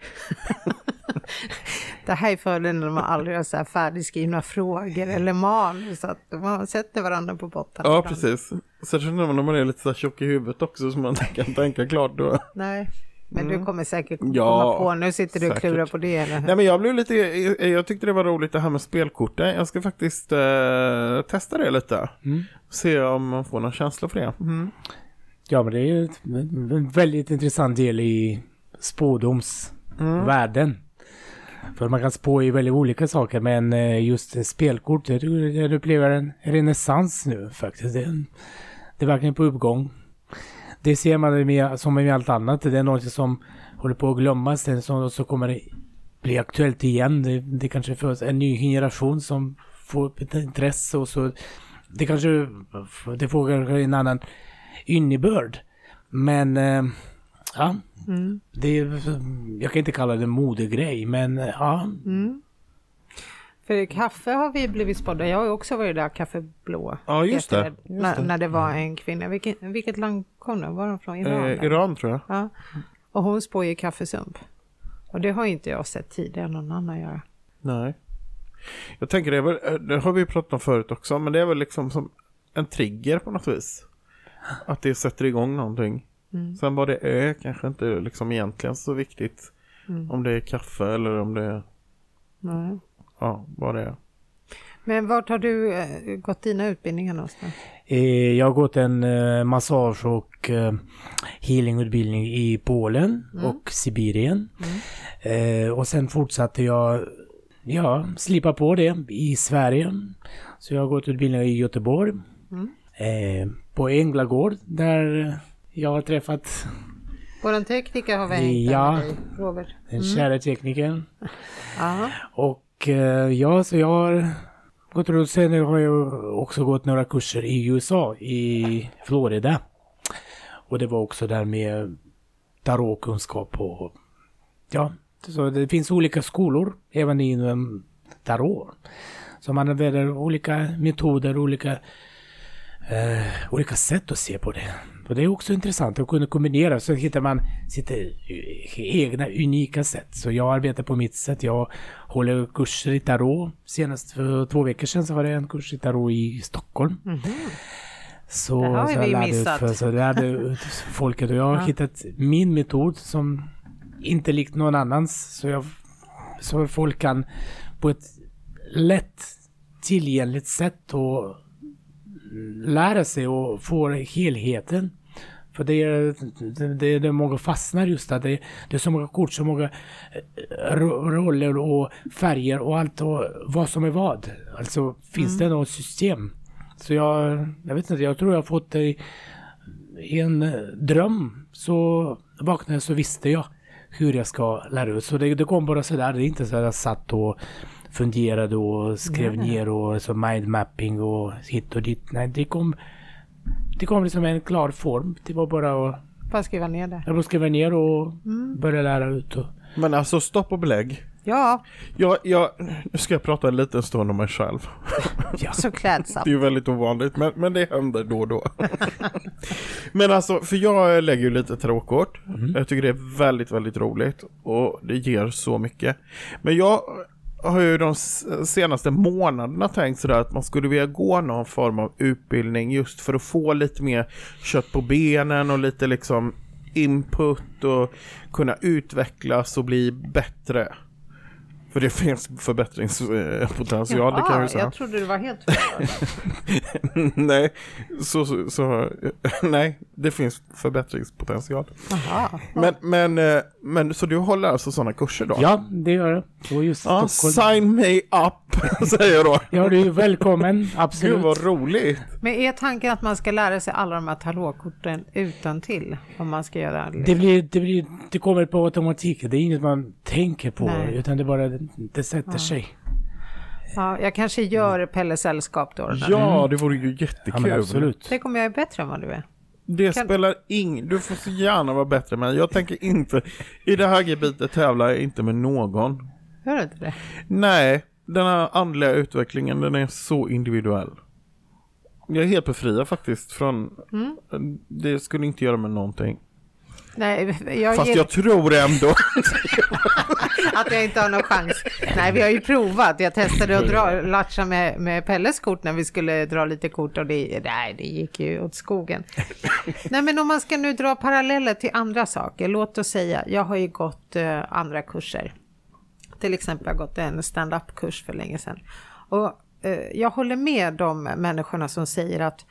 Det här är fördelen när man aldrig har så här färdigskrivna frågor eller manus, att man sätter varandra på botten. Ja, precis. Särskilt när man är lite så tjock i huvudet också så man kan tänka klart då. Nej. Men mm. du kommer säkert komma ja, på, nu sitter du och klurar på det eller? Nej men jag blev lite, jag tyckte det var roligt det här med spelkorten. Jag ska faktiskt eh, testa det lite. Mm. Se om man får någon känsla för det. Mm. Ja men det är ju en väldigt intressant del i spådomsvärlden. För man kan spå i väldigt olika saker men eh, just spelkort, jag upplever en renässans nu faktiskt. Det, det är verkligen på uppgång. det ser man med, som med allt annat. Det är något som håller på att glömmas. Sen så, så kommer det bli aktuellt igen. Det, det kanske föds en ny generation som får ett intresse och så. Det kanske, det får en annan innebörd. Men eh, ja, Mm. det, jag kan inte kalla det modegrej men eh, ja. Mm. För kaffe har vi blivit spådda. Jag har ju också varit där, kaffeblå. Ja, just det. Just När, det. när det var en kvinna. Vilket, vilket land kom den? Var de från? Iran? Eh? Iran tror jag. Ja. Och hon spår ju kaffesump. Och det har inte jag sett tidigare någon annan göra. Nej. Jag tänker det är väl, eh, det har vi ju pratat om förut också, men det är väl liksom som en trigger på något vis. Att det sätter igång någonting. Mm. Sen vad det är kanske inte liksom egentligen så viktigt. Mm. Om det är kaffe eller om det är, Nej. ja, vad det är. Men vart har du eh, gått dina utbildningar någonstans? Eh, Jag har gått en eh, massage och eh, healingutbildning i Polen och Sibirien. Eh, och sen fortsatte jag ja, slipa på det i Sverige. Så jag har gått utbildning i Göteborg. Mm. Eh, på Änglagård där jag har träffat Våran tekniker har vi hängt Ja. med dig, Robert. den kära teknikern. Och eh, ja, så jag har gått runt. Sen har jag också gått några kurser i USA, i Florida. Och det var också där med tarotkunskap och ja, så det finns olika skolor även inom tarot. Så man använder olika metoder, olika, eh, olika sätt att se på det. Och det är också intressant att kunna kombinera så hittar man sitt eh, egna unika sätt. Så jag arbetar på mitt sätt. Jag håller kurser i tarot. Senast för två veckor sedan så var det en kurs i tarot i Stockholm. Så, Det har så vi jag ut missat. för, så lärde ut folket och jag har hittat min metod som inte likt någon annans. Så, jag, så folk kan på ett lätt tillgängligt sätt och lära sig och få helheten. För det är, det, det, många fastnar just där. Det, det är så många kort, så många eh, ro- roller och färger och allt och vad som är vad. Alltså finns det något system? Så jag, jag vet inte, jag tror jag har fått det i, en eh, dröm. Så vaknade jag så visste jag hur jag ska lära ut. Så det, det kom bara sådär. Det är inte så att jag satt och funderade och skrev ner och så mindmapping och hit och dit. Nej, det kom, det kom liksom en klar form. Det var bara att Bara skriva ner det. jag bara skriva ner och börja lära ut. Och, Men alltså stopp och belägg. Ja, Jag, jag, nu ska jag prata en liten stund om mig själv. så klädsamt. Det är ju väldigt ovanligt, men, men det händer då och då. men alltså, för jag lägger ju lite tarotkort. Jag tycker det är väldigt, väldigt roligt. Och det ger så mycket. Men jag har ju de senaste månaderna tänkt sådär att man skulle vilja gå någon form av utbildning just för att få lite mer kött på benen och lite liksom input och kunna utvecklas och bli bättre. För det finns förbättringspotential, det kan jag ju säga. jag trodde det var helt fel. nej, så, så, så, nej, det finns förbättringspotential. Jaha. Men, men, eh, men så du håller alltså sådana kurser då? ja, det gör jag. Och just Ja, Stockholm. sign me up, säger jag då. Ja, du är välkommen. Gud Absolut. vad roligt. Men är tanken att man ska lära sig alla de här tarotkorten utan till Om man ska göra Det, blir, det, blir, det kommer på automatik. Det är inget man tänker på. Nej. Utan det bara det sätter sig. Ja, jag kanske gör Pelle sällskap då. Ja, det vore ju Ja, jättekul. men absolut. Tänk om jag är bättre än vad du är. Det Kan- spelar ing... Du får så gärna vara bättre, men jag tänker inte... I det här gebitet tävlar jag inte med någon. Gör du inte det? Nej, den här andliga utvecklingen, den är så individuell. Jag är helt befriad faktiskt från... Det skulle inte göra med någonting. Nej, jag Fast ger jag tror ändå... att jag inte har någon chans. Nej, vi har ju provat. Jag testade att dra, latcha med, med Pelles kort när vi skulle dra lite kort och det, nej, det gick ju åt skogen. Nej, men om man ska nu dra paralleller till andra saker. Låt oss säga, jag har ju gått eh, andra kurser. Till exempel har jag gått en stand-up-kurs för länge sedan. Och eh, jag håller med de människorna som säger att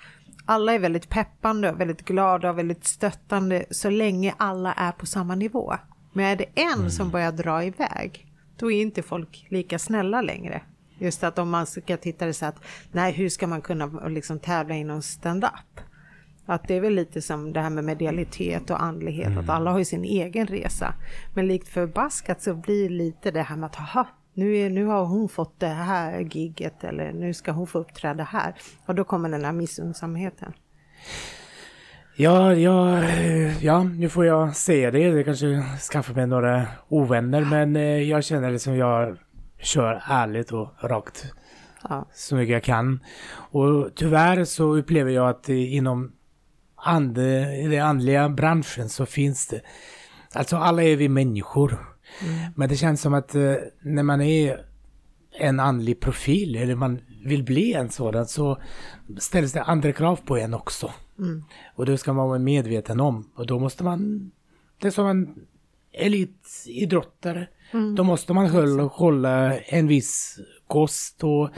alla är väldigt peppande, och väldigt glada och väldigt stöttande så länge alla är på samma nivå. Men är det en som börjar dra iväg, då är inte folk lika snälla längre. Just att om man ska titta det så att, nej hur ska man kunna liksom tävla inom stand-up? Att det är väl lite som det här med medialitet och andlighet, att alla har ju sin egen resa. Men likt förbaskat så blir lite det här med att, haha, nu, är, nu har hon fått det här gigget eller nu ska hon få uppträda här. Och då kommer den här missunnsamheten. Ja, ja, ja, nu får jag säga det. Jag kanske skaffar mig några ovänner, men eh, jag känner det som jag kör ärligt och rakt Ja. så mycket jag kan. Och tyvärr så upplever jag att inom ande, den andliga branschen så finns det, alltså alla är vi människor. Men det känns som att eh, när man är en andlig profil eller man vill bli en sådan så ställs det andra krav på en också. Och det ska man vara medveten om. Och då måste man, det är som en elitidrottare. Då måste man hålla, hålla en viss kost och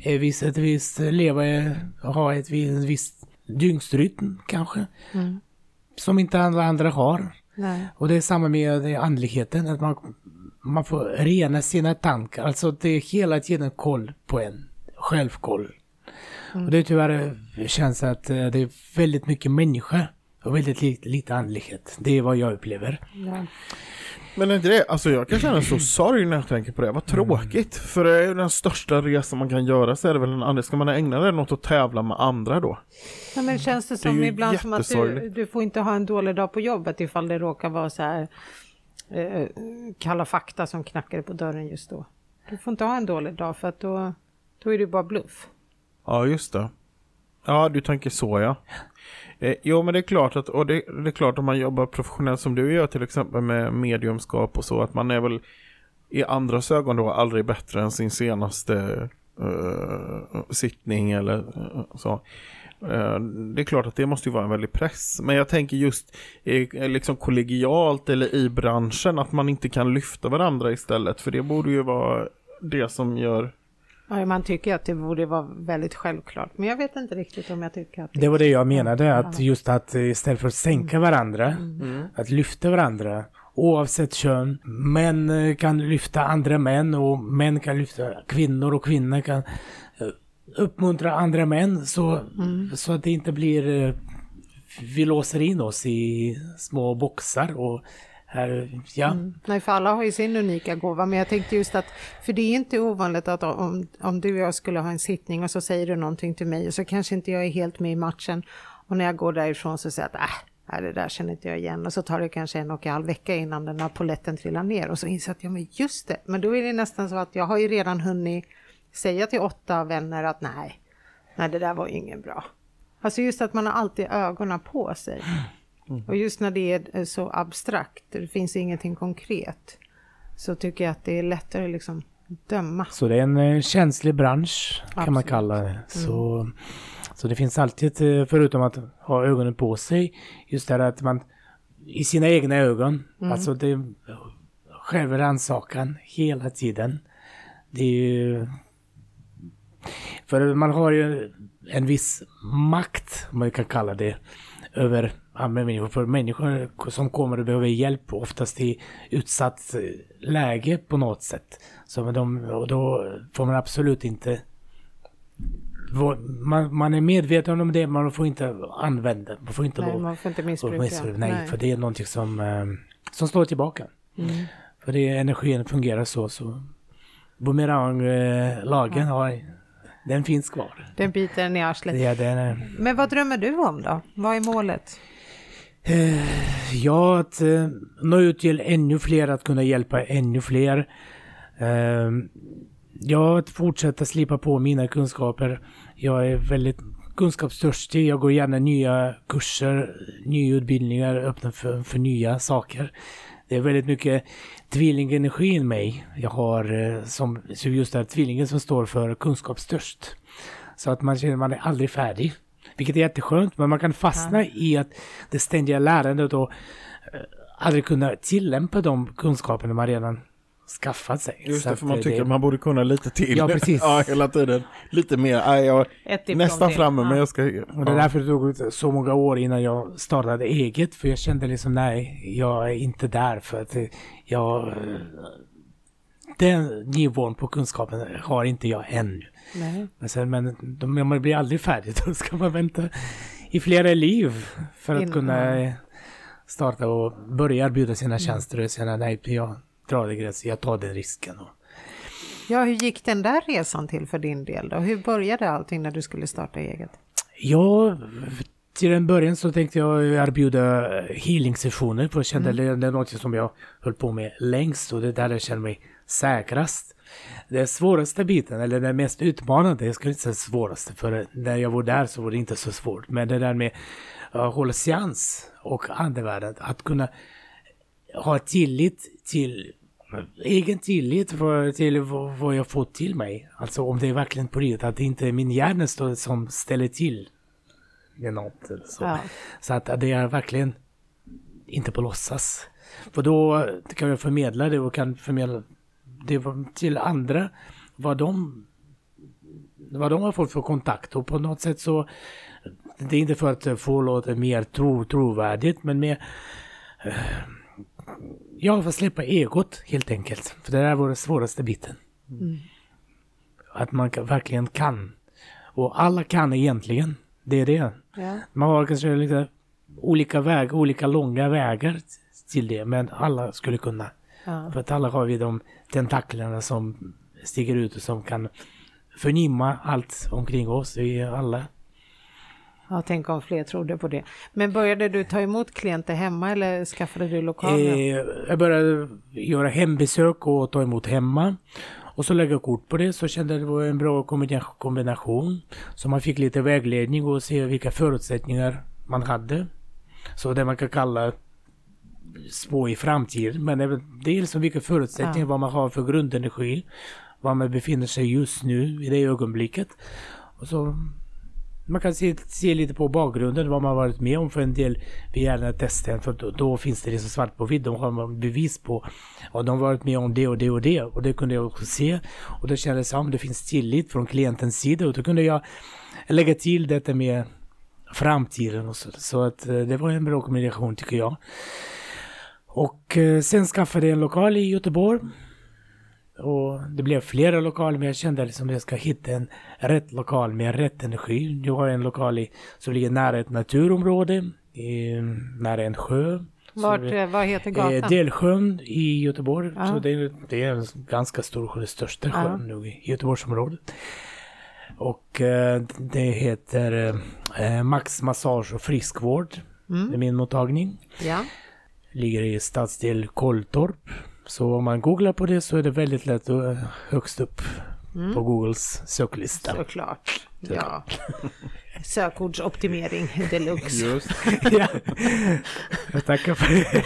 ett visst, ett visst leva, ha ett visst, visst dygnsrytm kanske. Som inte alla andra har. Nej. Och det är samma med det andligheten, att man, man får rena sina tankar. Alltså det är hela tiden koll på en. Självkoll. Och det tyvärr känns att eh, det är väldigt mycket människa och väldigt lite, lite andlighet. Det är vad jag upplever. Ja. Men är inte det, alltså jag kan känna så sorg när jag tänker på det, vad tråkigt. För det är ju den största resan man kan göra så är det väl en andra, ska man ägna det något att tävla med andra då? Ja, men känns det som ju ibland som att du, du får inte ha en dålig dag på jobbet ifall det råkar vara så här eh, kalla fakta som knackar på dörren just då. Du får inte ha en dålig dag för att då, då är det bara bluff. Ja, just det. Ja, du tänker så ja. Eh, jo, men det är klart att, och det, det är klart om man jobbar professionellt som du gör till exempel med mediumskap och så, att man är väl i andras ögon då aldrig bättre än sin senaste eh, sittning eller eh, så. Eh, det är klart att det måste ju vara en väldig press. Men jag tänker just eh, liksom kollegialt eller i branschen att man inte kan lyfta varandra istället. För det borde ju vara det som gör Ja, man tycker att det borde vara väldigt självklart, men jag vet inte riktigt om jag tycker att Det var det jag menade, att just att istället för att sänka varandra, att lyfta varandra. Oavsett kön. Män eh, kan lyfta andra män och män kan lyfta kvinnor och kvinnor kan eh, uppmuntra andra män så, så att det inte blir eh, vi låser in oss i små boxar och här, ja. Mm. Nej, för alla har ju sin unika gåva, men jag tänkte just att, för det är inte ovanligt att om, om du och jag skulle ha en sittning och så säger du någonting till mig och så kanske inte jag är helt med i matchen och när jag går därifrån så säger jag att äh, nej, det där känner inte jag igen och så tar det kanske en och en halv vecka innan den här poletten trillar ner och så inser jag att ja men just det, men då är det nästan så att jag har ju redan hunnit säga till åtta vänner att nej, nej det där var ju ingen bra. Alltså just att man har alltid ögonen på sig. Och just när det är så abstrakt, det finns ingenting konkret, så tycker jag att det är lättare liksom döma. Så det är en eh, känslig bransch kan man Absolut. kalla det. Så, så det finns alltid, eh, förutom att ha ögonen på sig, just det här att man i sina egna ögon, alltså det självrannsakan hela tiden. Det är ju... För man har ju en viss makt, om man kan kalla det, över andra människor. För människor som kommer och behöver hjälp, oftast i utsatt eh, läge på något sätt. Så de, och då får man absolut inte... Man, man är medveten om det, man får inte använda, man får inte Nej, lov- man får inte missbruka. missbruka. Nej, för det är någonting som, eh, som slår tillbaka. För det energin fungerar så, så bumeranglagen har, den finns kvar. Den biter en i arslet. Är den, är- Men vad drömmer du om då? Vad är målet? Eh, ja, att eh, nå ut till ännu fler, att kunna hjälpa ännu fler. Eh, ja, att fortsätta slipa på mina kunskaper. Jag är väldigt kunskapstörstig. Jag går gärna nya kurser, nya utbildningar, öppna för, för nya saker. Det är väldigt mycket tvillingenergi i mig. Jag har som just det här tvillingen som står för kunskapstörst. Så att man känner att man är aldrig färdig. Vilket är jätteskönt, men man kan fastna i att det ständiga lärandet och eh, aldrig kunna tillämpa de kunskaperna man redan skaffat sig. Just det, för man eh, tycker det- att man borde kunna lite till. Ja, precis. ja, hela tiden. Lite mer. Nej, jag är nästan framme, Ja. men jag ska... Och det är därför det tog så många år innan jag startade eget. För jag kände liksom nej, jag är inte där för att eh, jag... Den nivån på kunskapen har inte jag ännu. Nej. Men, sen, men de, man blir aldrig färdig, då ska man vänta i flera liv för att In- kunna starta och börja erbjuda sina tjänster och säga nej, jag drar det gränsen, jag tar den risken. Ja, hur gick den där resan till för din del då? Hur började allting när du skulle starta eget? Ja, till en början så tänkte jag erbjuda healing-sessioner för jag kände det det är något som jag höll på med längst och det är där jag känner mig säkrast. Den svåraste biten, eller den mest utmanande, jag skulle inte säga svåraste för när jag var där så var det inte så svårt. Men det där med att hålla seans och andevärlden, att kunna ha tillit till egen tillit för, till vad, jag fått till mig. Alltså om det är verkligen på riktigt, att det inte är min hjärna som ställer till med något. Så, Ja. så att det är verkligen inte på låtsas. För då kan jag förmedla det och kan förmedla det till andra vad de vad de har fått för kontakt och på något sätt så det är inte för att få låta mer tro, trovärdigt men mer Ja, för att släppa egot helt enkelt. För det där var den svåraste biten. Att man verkligen kan. Och alla kan egentligen. Det är det. Ja. Man har kanske lite olika vägar, olika långa vägar till det. Men alla skulle kunna. Ja. För att alla har vi de tentaklerna som sticker ut och som kan förnimma allt omkring oss. Vi alla. ja, tänk om fler trodde på det. Men började du ta emot klienter hemma eller skaffade du lokaler? Eh, jag började göra hembesök och ta emot hemma. Och så lägga kort på det så kände jag det var en bra kombina- kombination. Så man fick lite vägledning och se vilka förutsättningar man hade. Så det man kan kalla spå i framtiden. Men även dels om vilka förutsättningar, Ja. vad man har för grundenergi. Var man befinner sig just nu i det ögonblicket. Och så man kan se, se lite på bakgrunden, vad man varit med om för en del vid gärna testen. För då, då finns det liksom svart på vitt, då har man bevis på. Och de har varit med om det och det och det. Och det kunde jag också se. Och då kändes det som det finns tillit från klientens sida. Och då kunde jag lägga till detta med framtiden och så. Så att eh, det var en bra kombination tycker jag. Och eh, sen skaffade jag en lokal i Göteborg. Och det blev flera lokaler men jag kände liksom att jag ska hitta en rätt lokal med rätt energi. Jag har en lokal i, som ligger nära ett naturområde, i, nära en sjö. Vart, Så, eh, vad heter eh, gatan? Delsjön i Göteborg. Ja. Så det, är- det är en ganska stor sjö, den största Ja. sjön nu i Göteborgsområdet. Och eh, det heter eh, Max Massage och Friskvård. Det är Mm. min mottagning Ja. Ligger i stadsdel Kolltorp. Så om man googlar på det så är det väldigt lätt att, eh, högst upp Mm. på Googles söklista. Såklart. Ja. Sökordsoptimering deluxe. Just. ja. Jag tackar för det.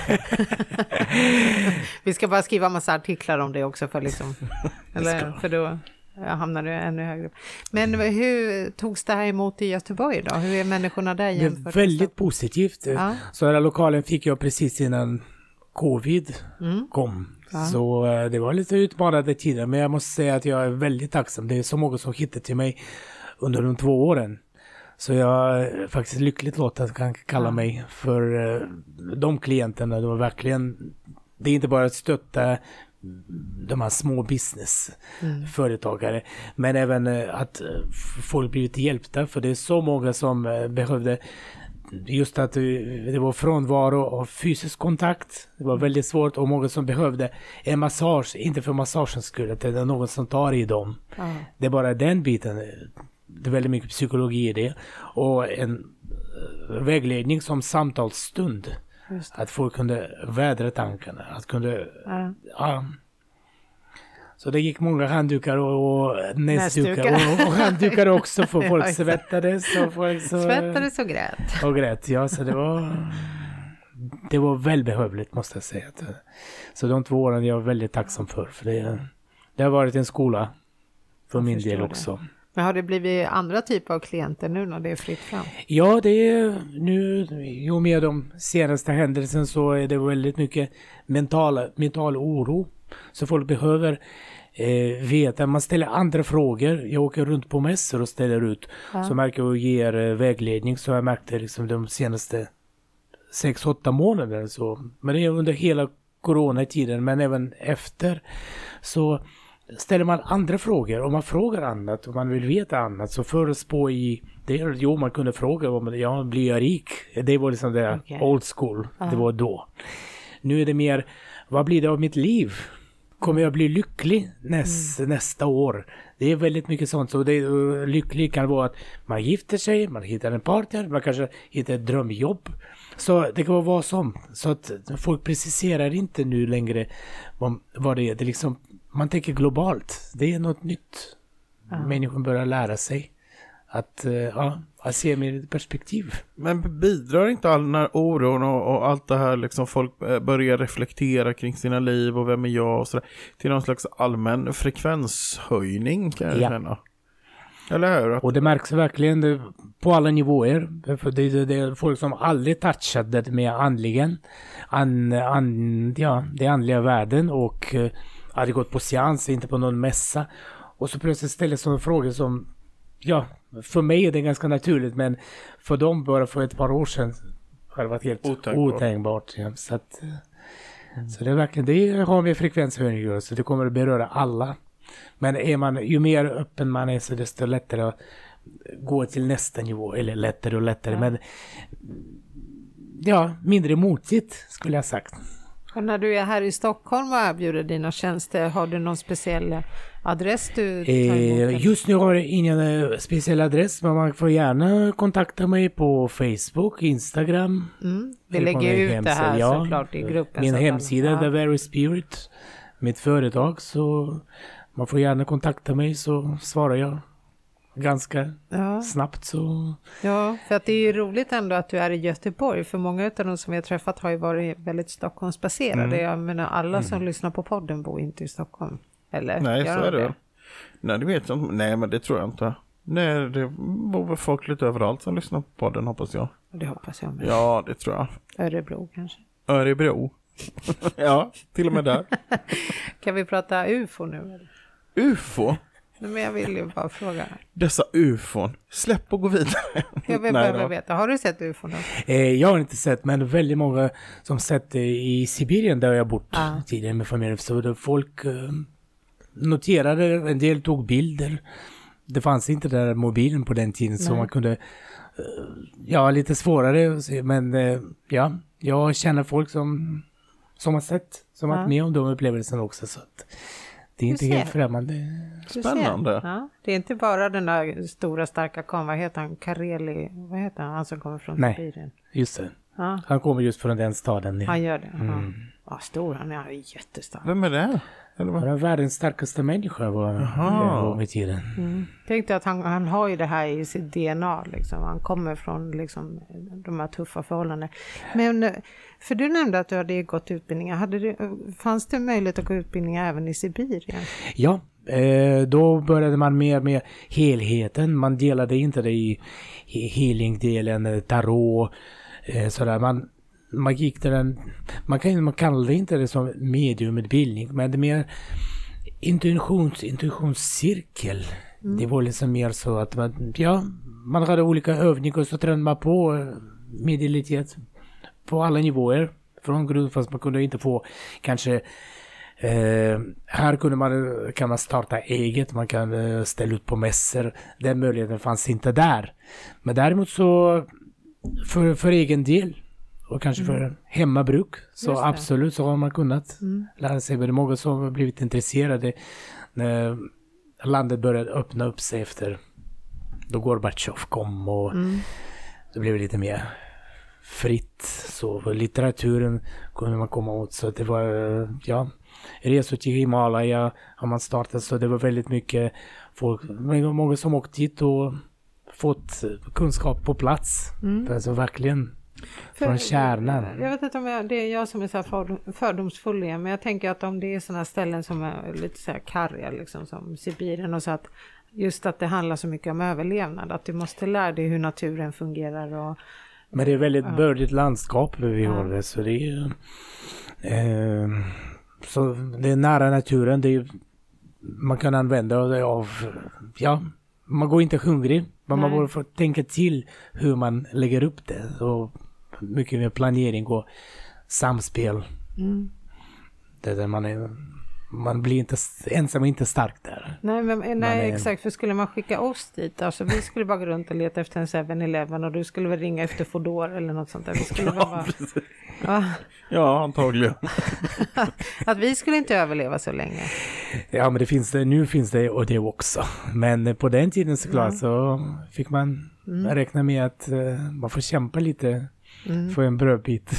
Vi ska bara skriva massa artiklar om det också för liksom, eller, för då hamnar det ännu högre. Men hur togs det här emot i Göteborg då? Hur är människorna där Det jämfört är med väldigt positivt. Ja. Så den här lokalen fick jag precis innan covid Mm. kom. Ja. Så eh, det var lite utmanande tider men jag måste säga att jag är väldigt tacksam. Det är så många som hittade till mig under de två åren. Så jag är faktiskt lyckligt lottad att kan kalla mig för eh, de klienterna. Det var verkligen, det är inte bara att stötta de här små businessföretagare. Men även eh, att eh, folk blivit hjälpta för det är så många som eh, behövde just att det var frånvaro av fysisk kontakt. Det var väldigt svårt och många som behövde en massage, inte för massagens skull, att det är någon som tar i dem. Ja. Det är bara den biten. Det är väldigt mycket psykologi i det. Och en vägledning som samtalsstund. Att folk kunde vädra tankarna. Att kunde, Ja. ja. Så det gick många handdukar och, och näsdukar och, och handdukar också för folk svettades och folk så, Svettades och grät. och grät. Ja, så det var det var välbehövligt måste jag säga. Så de två åren är jag väldigt tacksam för. För det, det har varit en skola för Jag min del det. Men har det blivit andra typer av klienter nu när det är fritt fram? Ja, det är nu, jo med de senaste händelserna så är det väldigt mycket mental, mental oro. Så folk behöver eh, veta, man ställer andra frågor. Jag åker runt på mässor och ställer ut. Ja. Så märker jag och ger eh, vägledning. Så jag märkte liksom de senaste 6-8 månaderna så. Men det är under hela coronatiden men även efter. Så ställer man andra frågor, om man frågar annat, och man vill veta annat, så förutspå i det, jo man kunde fråga om, ja, blir jag rik? Det var liksom det Okej. old school, det Ja. var då. Nu är det mer, vad blir det av mitt liv? Kommer jag bli lycklig näs, nästa år? Det är väldigt mycket sånt. Så det, uh, lycklig kan vara att man gifter sig, man hittar en partner, man kanske hittar ett drömjobb. Så det kan vara vad som. Så att folk preciserar inte nu längre vad, vad det är. Det liksom, man tänker globalt. Det är något nytt. Ja. Människan börjar lära sig att, uh, ja, att se ett perspektiv. Men bidrar inte all den här oron och, och allt det här liksom folk eh, börjar reflektera kring sina liv och vem är jag och sådär till någon slags allmän frekvenshöjning kan jag Ja. känna. Eller hur? Att- Och det märks verkligen det, på alla nivåer. För det, det, det är folk som aldrig touchat det med andligen. An, an, ja, det andliga världen och eh, hade gått på seans, inte på någon mässa. Och så plötsligt ställer sådana frågor som, ja, för mig är det ganska naturligt men för dem bara för ett par år sedan har det varit helt Otänkbart. otänkbart. ja. Så, att, så det är verkligen, det har med frekvenshöjning så det kommer att beröra alla. Men är man, ju mer öppen man är så desto lättare att gå till nästa nivå. Eller lättare och lättare Ja. men ja, mindre motigt skulle jag sagt. Och när du är här i Stockholm och erbjuder dina tjänster, har du någon speciell adress du tar emot? Eh, just nu har jag ingen eh, speciell adress men man får gärna kontakta mig på Facebook, Instagram. Mm. Vi lägger ut det här hemsida, ja. såklart i gruppen. Min hemsida, alla- The Very Spirit. Mitt företag så man får gärna kontakta mig så svarar jag ganska Ja, snabbt så ja, för att det är ju roligt ändå att du är i Göteborg, för många av de som vi har träffat har ju varit väldigt Stockholmsbaserade. Mm. Jag menar, alla som lyssnar på podden bor inte i Stockholm. Eller? Nej, Gör så de är det väl. Nej, det vet jag inte. Nej, men det tror jag inte. Nej, det bor väl folk lite överallt som lyssnar på podden, hoppas jag. Det hoppas jag med. Ja, det tror jag. Örebro kanske. Örebro. ja, till och med där. Kan vi prata UFO nu? eller? UFO. Nej, Men jag vill ju bara fråga. Dessa ufon. Släpp och gå vidare. Jag vill Nej bara då. veta, har du sett UFO nu? Eh, jag har inte sett, men väldigt många som sett det i Sibirien där jag bott Ah. tidigare med familjen. Så folk eh, noterade, en del tog bilder. Det fanns inte den där mobilen på den tiden så Nej. man kunde, eh, ja lite svårare att se, men eh, ja, jag känner folk som, som har sett, som Ja. varit med om de upplevelserna också. Så att det är inte helt främmande. Spännande. Ja, det är inte bara den där stora starka karln, vad heter han, Kareli, vad heter han, han som kommer från Nej. Sibirien? Just det. Ja, Han kommer just från den staden. Ja. han gör det. Mm. Ja, stor han är, han är jättestark. Vem är det? Eller vad? Han är världens starkaste människa var i tiden. Mm. Tänkte att han, han har ju det här i sitt DNA, liksom. han kommer från liksom, de här tuffa förhållandena. Men, eh, för du nämnde att du hade gått utbildningar, hade du, fanns det möjlighet att gå utbildningar även i Sibirien? Ja, eh, då började man mer med helheten. Man delade inte det i healing-delen, eh, tarot, eh, sådär. Man, man gick till den, man, kan, man kallade inte det som mediumutbildning, men det är mer intuitions, intuitionscirkel. Det var liksom mer så att man, ja, man hade olika övningar och så tränade man på medialitet på alla nivåer. Från grund, fast man kunde inte få kanske Eh, här kunde man, kan man starta eget, man kan eh, ställa ut på mässor. Den möjligheten fanns inte där. Men däremot så för, för egen del och kanske för hemmabruk så absolut så har man kunnat Mm. lära sig. Men det är många som har blivit intresserade när landet började öppna upp sig efter då Gorbatjov kom och Mm. det blev lite mer fritt. Så litteraturen kunde man komma åt. Så det var, eh, ja, resor till Himalaya har man startat. Så det var väldigt mycket folk, många som åkt dit och fått kunskap på plats. Mm. Alltså verkligen För- från kärnan. Jag vet inte om jag, det är jag som är så här fördom- fördomsfull igen, men jag tänker att om det är sådana ställen som är lite så här karga, liksom som Sibirien och så att just att det handlar så mycket om överlevnad, att du måste lära dig hur naturen fungerar och Men det är väldigt Ja. bördigt landskap vi Ja. har det. Så det är. Eh, så det är nära naturen. Det är, man kan använda det av... Ja, man går inte hungrig. Men man Nej. bara får tänka till hur man lägger upp det. Och mycket med planering och samspel. mm. Det där man, är, man blir inte ensam och inte stark där. Nej, men, nej är- exakt, för skulle man skicka oss dit, alltså vi skulle bara gå runt och leta efter en 7-Eleven och du skulle väl ringa efter Foodora eller något sånt där. Vi skulle väl bara, ja, Ja, antagligen. att vi skulle inte överleva så länge. Ja, men det finns det, nu finns det och det också. Men eh, på den tiden såklart så fick man räkna med att eh, man får kämpa lite för en brödbit.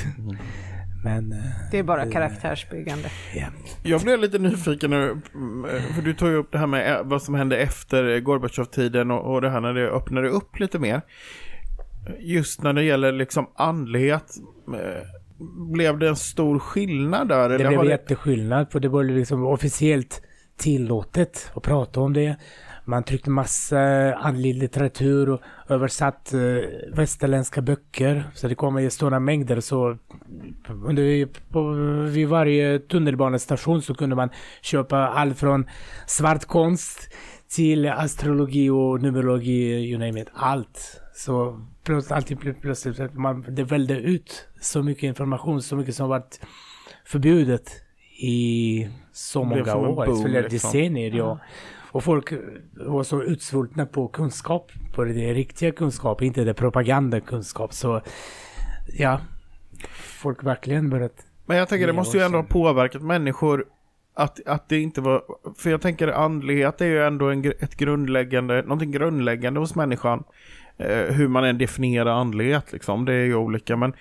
Men eh, Det är bara karaktärsbyggande. ja. Jag blev lite nyfiken nu, mm, för du tog ju upp det här med eh, vad som hände efter Gorbatjov-tiden och, och det här när det öppnade upp lite mer. Just när det gäller liksom andlighet, eh, blev det en stor skillnad där? Det eller blev har jätteskillnad för det var liksom officiellt tillåtet att prata om det. Man tryckte massa andlig litteratur och översatt eh, västerländska böcker. Så det kom i stora mängder. Så under, på, vid varje tunnelbanestation så kunde man köpa allt från svart konst till astrologi och numerologi, you name it. Allt. Så plötsligt, blev plötsligt, man, det välde ut så mycket information, så mycket som varit förbjudet i så många år, boom, flera liksom. decennier. Ja. Och folk var så utsvultna på kunskap, på det riktiga kunskap, inte det propagandakunskap. Så ja, folk verkligen börjat... Men jag tänker det måste ju ändå ha påverkat människor att, att det inte var, för jag tänker andlighet är ju ändå en, ett grundläggande, någonting grundläggande hos människan. Eh, hur man än definierar andlighet liksom, det är ju olika. Men,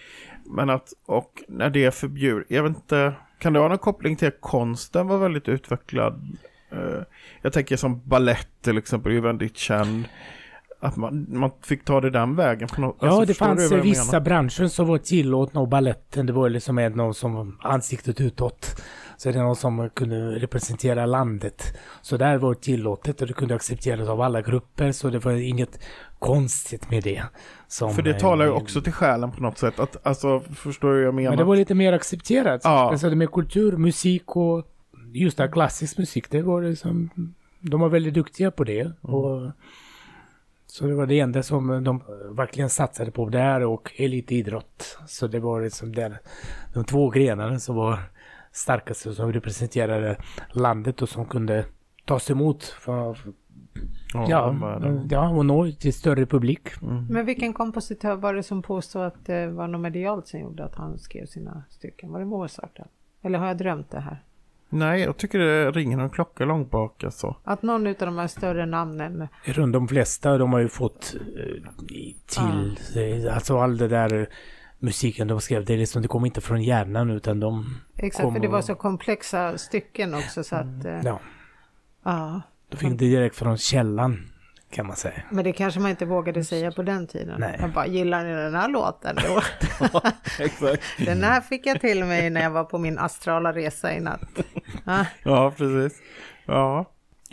men att, och när det är förbjudet, jag vet inte, kan det ha någon koppling till att konsten var väldigt utvecklad? Eh, jag tänker som ballett till exempel, är ju väldigt känd. Att man, man fick ta det den vägen. På något, Ja, alltså, det fanns vissa menar? branscher som var tillåtna och balletten det var liksom någon som ansiktet utåt. Så det är någon som kunde representera landet. Så där var det tillåtet och det kunde accepteras av alla grupper så det var inget konstigt med det. För det talar ju eh, också till själen på något sätt. Att, alltså, förstår du vad jag menar? Men det var lite mer accepterat. Ja. Alltså det med kultur, musik och just det här klassisk musik, det var liksom, de var väldigt duktiga på det. Mm. Och, så det var det enda som de verkligen satsade på där och elitidrott. Så det var liksom där, de två grenarna som var starkast och som representerade landet och som kunde tas emot. För, ja, världen. ja, och nå till större publik. Men vilken kompositör var det som påstod att det var något medialt som gjorde att han skrev sina stycken? Var det Mozart? Eller? Eller har jag drömt det här? Nej, jag tycker det ringer någon klocka långt bak alltså. Att någon av de här större namnen, Runt de flesta, de har ju fått eh, till, eh, alltså all det där eh, musiken de skrev, det är liksom, det kommer inte från hjärnan utan de, exakt Kom för det var och- så komplexa stycken också så att, eh, ja, ja. de fick det direkt från källan kan man säga. Men det kanske man inte vågade säga på den tiden. Nej. Jag bara, gillar ni den här låten? Jo. Exakt. den här fick jag till mig när jag var på min astrala resa i natt. Ja, Ja, precis. Ja.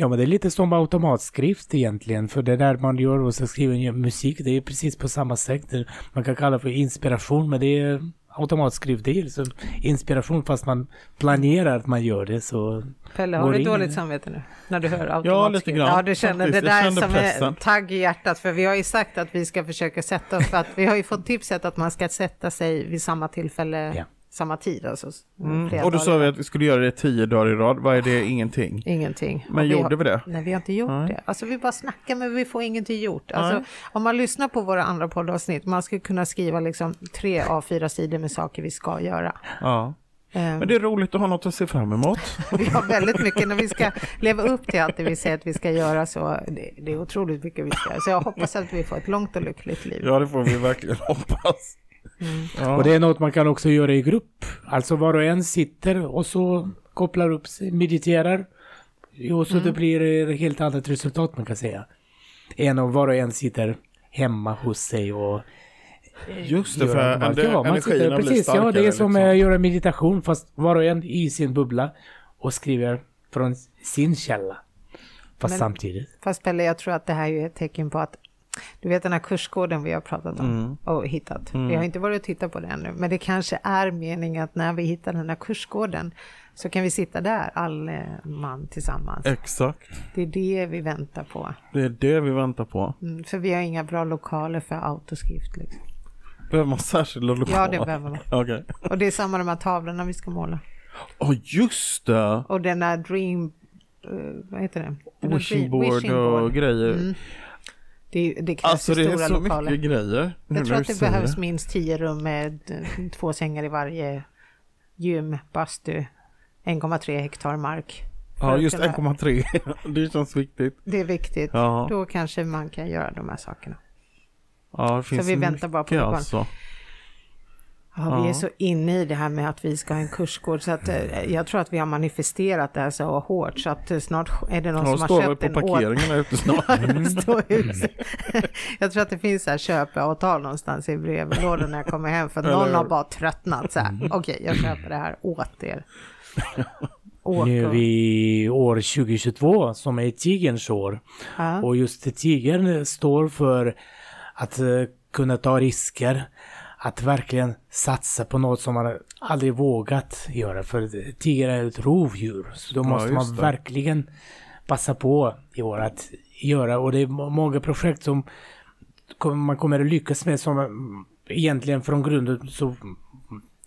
Ja men det är lite som automatskrift egentligen, för det där man gör och så skriver musik, det är precis på samma sätt. Man kan kalla det för inspiration, men det är automatskrift, det är liksom inspiration fast man planerar att man gör det så... Pelle, har du dåligt samvete nu? När du hör automatskrift? lite grann, Ja, du känner faktiskt. det Jag där som pressen. är tagg i hjärtat. För vi har ju sagt att vi ska försöka sätta oss, för att vi har ju fått tipset att man ska sätta sig vid samma tillfälle, Ja. Samma tid. Alltså, Mm. Och då sa vi att vi skulle göra det tio dagar i rad. Vad är det? Ingenting. Ingenting. Men Och gjorde har, vi det? Nej, vi har inte gjort Nej. det. Alltså vi bara snackar men vi får ingenting gjort. Alltså, Nej. om man lyssnar på våra andra poddavsnitt, man skulle kunna skriva liksom tre av fyra sidor med saker vi ska göra. Ja. Ehm, Men det är roligt att ha något att se fram emot. Vi har väldigt mycket när vi ska leva upp till allt det vi säger att vi ska göra så det, det är otroligt mycket vi ska göra. Så jag hoppas att vi får ett långt och lyckligt liv. Ja, det får vi verkligen hoppas. Ja. Och det är något man kan också göra i grupp. Alltså var och en sitter och så kopplar upp sig, mediterar. Och så det blir ett helt annat resultat man kan säga. Än om var och en sitter hemma hos sig och Just det, för allt. en- ja, man sitter, blir precis, starkare. ja, det är som liksom. att göra meditation fast var och en i sin bubbla och skriver från sin källa. Fast Men- samtidigt. Fast Pelle, jag tror att det här är ett tecken på att du vet den här kursgården vi har pratat om Mm. och hittat. Vi har inte varit och tittat på det ännu, men det kanske är meningen att när vi hittar den här kursgården så kan vi sitta där, all eh, man tillsammans. Exakt. Det är det vi väntar på. Det är det vi väntar på. Mm, för vi har inga bra lokaler för autoskrift. Liksom. Behöver man särskilda lokaler? Ja, det behöver man. Okej. Och det är samma de här tavlorna vi ska måla. Ja, just det! Och den där Dream... eh, vad heter det? Den Wishing dream- board wishing och grejer. Mm. Det, det krävs Alltså det är stora så lokaler. mycket grejer. Jag tror att det behövs minst tio rum med två sängar i varje gym, bastu, 1,3 hektar mark. Ja, just kunna- 1,3. det känns viktigt. Det är viktigt. Ja, Då kanske man kan göra de här sakerna. ja det finns vi väntar bara på mycket lokal. alltså. Ja, vi är så inne i det här med att vi ska ha en kursgård så att eh, jag tror att vi har manifesterat det här så hårt så att eh, snart är det någon Ja, som har köpt på en å- parkeringen här ute snart. Jag tror att det finns så här köpeavtal någonstans i brevlådan när jag kommer hem för att någon har bara tröttnat så här. Okej, jag köper det här åt er. Åk Nu är vi år 2022 som är tigerns år. Ja. Och just tigern står för att eh, kunna ta risker. Att verkligen satsa på något som man aldrig vågat göra. För tiger är ett rovdjur. Så då Ja, måste man just det. verkligen passa på i år att göra. Och det är må- många projekt som man kommer att lyckas med som mm, egentligen från grunden så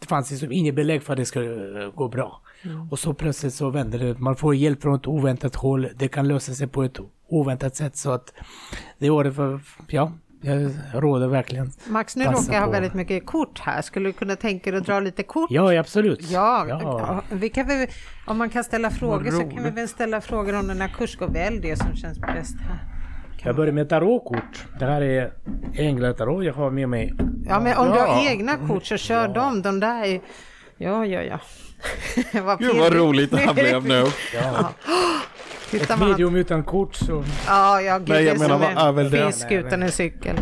det fanns liksom inget belägg för att det skulle eh, gå bra. Och så plötsligt så vänder det. Man får hjälp från ett oväntat håll. Det kan lösa sig på ett oväntat sätt så att det året för, ja, jag råder verkligen. Max, nu råkar jag ha väldigt mycket kort här. Skulle du kunna tänka dig att dra lite kort? Ja, absolut. Ja, Ja. ja. Vi kan väl, om man kan ställa frågor så kan vi väl ställa frågor om den här kursgården. Välj det som känns bäst här. Jag börjar med tarotkort. Det här är änglatarot jag har med mig. Ja, men om du Ja. har egna kort så kör dem. De där är... Ja, ja, ja. vad Gud vad roligt det här blev nu. Ja. Titta Ett man. medium utan kort så... Ja, ja, gud, Nej, jag det är menar, som vad är en väl det? fisk utan en cykel.